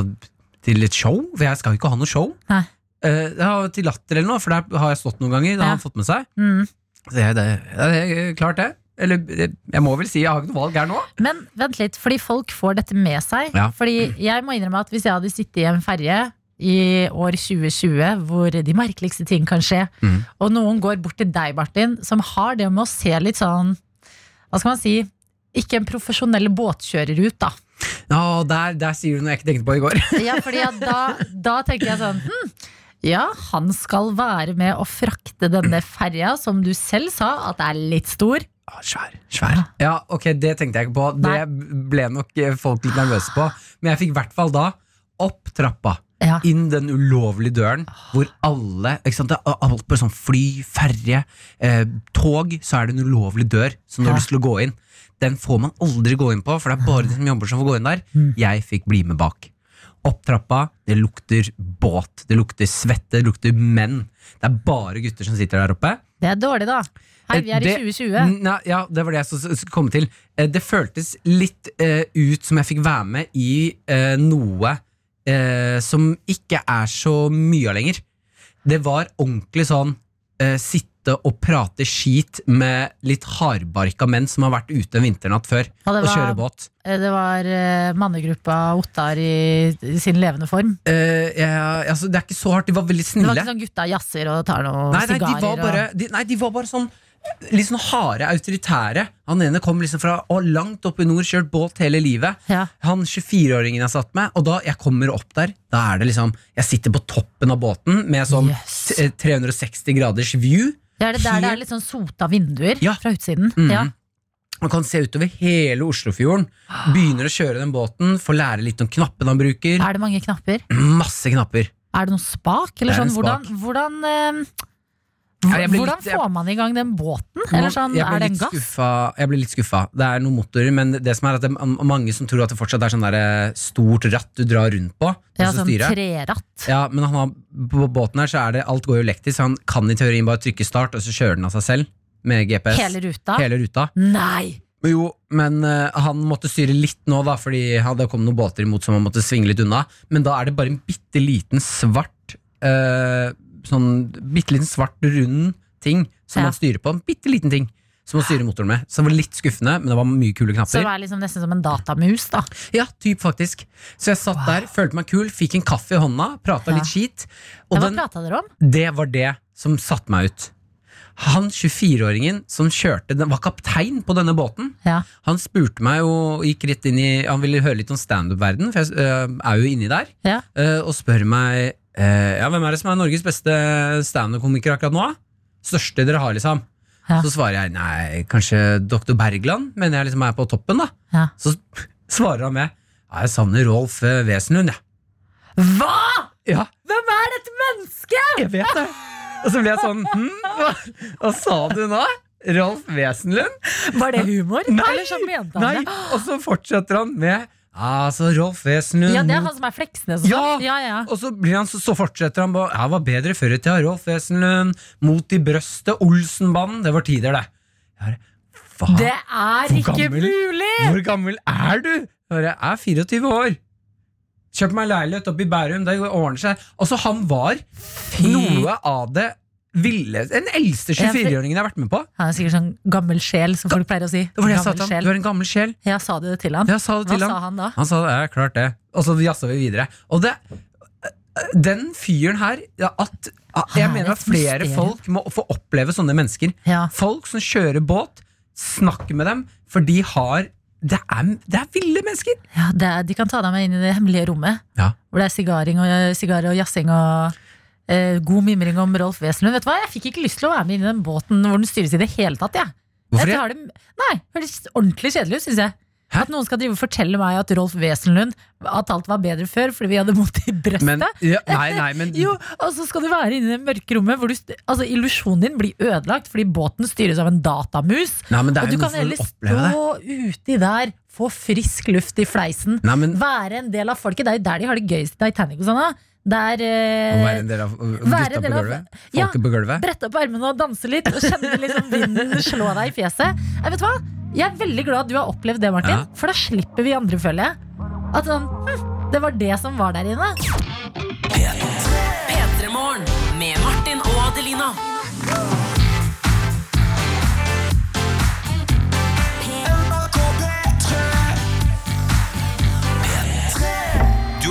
til et show? For jeg skal jo ikke ha noe show. Nei. Eh, ja, til Latter eller noe, for der har jeg stått noen ganger. Det har Ja. han fått med seg. Mm. Så jeg, det, ja, det er klart det. Eller jeg, jeg må vel si jeg har ikke noe valg her nå. Men vent litt, fordi folk får dette med seg. Ja. Fordi jeg må innrømme at hvis jeg hadde sittet i en ferge i år 2020, hvor de merkeligste ting kan skje, Mm. og noen går bort til deg, Martin, som har det med å se litt sånn Hva skal man si? Ikke en profesjonell båtkjører ut, da. Ja, der, der sier du noe jeg ikke tenkte på i går. *laughs* Ja, fordi da, da tenker jeg sånn hm, Ja, han skal være med å frakte denne ferja, som du selv sa at er litt stor. Ah, svær, svær. Ja, ok, det tenkte jeg ikke på. Det ble nok folk litt nervøse på. Men jeg fikk i hvert fall da opp trappa. Ja. Inn den ulovlige døren hvor alle ikke sant, det er Alt på sånn fly, ferje, eh, tog, så er det en ulovlig dør som du har lyst til å gå inn. Den får man aldri gå inn på, for det er bare de som jobber som får gå inn der. Mm. Jeg fikk bli med bak. Opp trappa, det lukter båt, det lukter svette, det lukter menn. Det er bare gutter som sitter der oppe. Det er dårlig, da. Hei, vi er i 2020. Nei, ja, det var det jeg skulle komme til. Eh, Det føltes litt uh, ut som jeg fikk være med i uh, noe eh, som ikke er så mye av lenger. Det var ordentlig sånn eh, sitte og prate skit med litt hardbarka menn som har vært ute en vinternatt før Ja, var, og kjøre båt. Eh, Det var eh, mannegruppa Ottar i, i sin levende form. Eh, ja, altså, det er ikke så hardt, de var veldig snille. Det var ikke sånn gutta jazzer og tar noen Nei, nei, de sigarer. var bare, og... de, nei, de var bare sånn Litt sånn harde, autoritære. Han ene kom liksom fra å, langt opp i nord, kjørt båt hele livet. Ja. Han 24-åringen jeg satt med, og da jeg kommer opp der, da er det liksom Jeg sitter på toppen av båten med sånn Yes. 360 graders view. Det er det der det er litt sånn sota vinduer Ja. fra utsiden. Mm. Ja. Man kan se utover hele Oslofjorden. Begynner å kjøre den båten, får lære litt om knappene han bruker. Er det mange knapper? Masse knapper. Er det noen spak? Eller Det sånn, en hvordan, spak. hvordan, eh, Ja, jeg ble Hvordan litt- får man i gang den båten? Eller sånn, er det en gass? skuffa- Jeg blir litt skuffa. Det er noen motorer, men det som er at det er mange som tror at det fortsatt er sånn der eh, stort ratt du drar rundt på. Ja, sånn treratt. Ja, men han har, på båten her så er det alt går jo elektrisk, så han kan i teorien bare trykke start, og så kjører den av seg selv. Med GPS. Hele ruta? Hele ruta. Nei! Jo, men uh, han måtte styre litt nå, da, fordi det kom noen båter imot som han måtte svinge litt unna. Men da er det bare en bitte liten svart eh, Sånn bitte liten svart, rund ting som Ja. man styrer på. En bitte liten ting som man styrer motoren med. Så det var litt skuffende, men det var mye kule knapper. Så det var liksom nesten som en datamus, da. Ja, typ faktisk Så jeg satt der, følte meg kul, fikk en kaffe i hånda, prata Ja. litt skit. Og hva prata dere om? det var det som satte meg ut. Han 24-åringen som kjørte, den var kaptein på denne båten. Ja. Han spurte meg og gikk rett inn i Han ville høre litt om standup-verden, for jeg uh, er jo inni der. Ja. Uh, og spør meg øh, Ja, hvem er det som er Norges beste standup-komiker akkurat nå? Største dere har, liksom? Ja. Så svarer jeg nei, kanskje Dr. Bergland, mener jeg liksom er på toppen, da. Ja. Så *laughs* svarer han med ja, jeg savner Rolf øh, Wesenlund, jeg. Hva?! Ja. Hvem er dette mennesket?! Jeg vet det. Og så ble jeg sånn hm, hva, hva sa du nå? Rolf Wesenlund? Var det humor? Nei! Nei, og så fortsetter han med Altså, Rolf Wesenlund Ja, det er han som er Fleksnes Ja! Ja, ja. Og så, blir han, så, så fortsetter han på Jeg var bedre før i tida. Rolf Wesenlund, Mot i brøstet, Olsenbanden. Det var tider, det. Bare, Hva? Det er ikke gammel? mulig! Hvor gammel er du? Jeg er 24 år. Kjøp meg leilighet oppe i Bærum. Det ordner seg. Altså, han var noe av det ville Den eldste 24-åringen jeg har vært med på. Han er sikkert sånn gammel sjel, som folk pleier å si. Det var det jeg sa til han. Du er en gammel sjel. Ja, sa du det til han? Ja, sa det Hva til sa han da? Han sa ja, klart det. Og så jazza vi videre. Og det, den fyren her ja, at, Jeg er mener at flere folk må få oppleve sånne mennesker. Ja. Folk som kjører båt, snakk med dem, for de har Det er, det er ville mennesker! Ja, det er, De kan ta deg med inn i det hemmelige rommet, Ja. hvor det er sigaring og, sigar og jazzing og eh, god mimring om Rolf Wesenlund. Vet du hva, Jeg fikk ikke lyst til å være med inn i den båten hvor den styres i det hele tatt. Jeg. Hvorfor jeg det? tar det? Nei, høres ordentlig kjedelig ut, syns jeg. Hæ? At noen skal drive og fortelle meg at Rolf Wesenlund At alt var bedre før fordi vi hadde mot i brøstet. Men, ja, nei, *laughs* nei, men Jo, og så skal du være inne i det mørke rommet hvor du, altså, illusjonen din blir ødelagt fordi båten styres av en datamus. Nei, men det er og du jo noe kan heller stå uti der, få frisk luft i fleisen, Nei, men være en del av folket. Det er jo der de har det gøyest i Titanic og sånn. da. Der eh, være en del av gutta på gulvet? Ja. Folket på gulvet? brette opp armene og danse litt, og kjenne liksom vinden slå deg i fjeset. Jeg vet hva? Jeg er veldig glad du har opplevd det, Martin, Ja. for da slipper vi andre, føler jeg. At sånn, hm, det var det som var der inne. P3 Morgen med Martin og Adelina.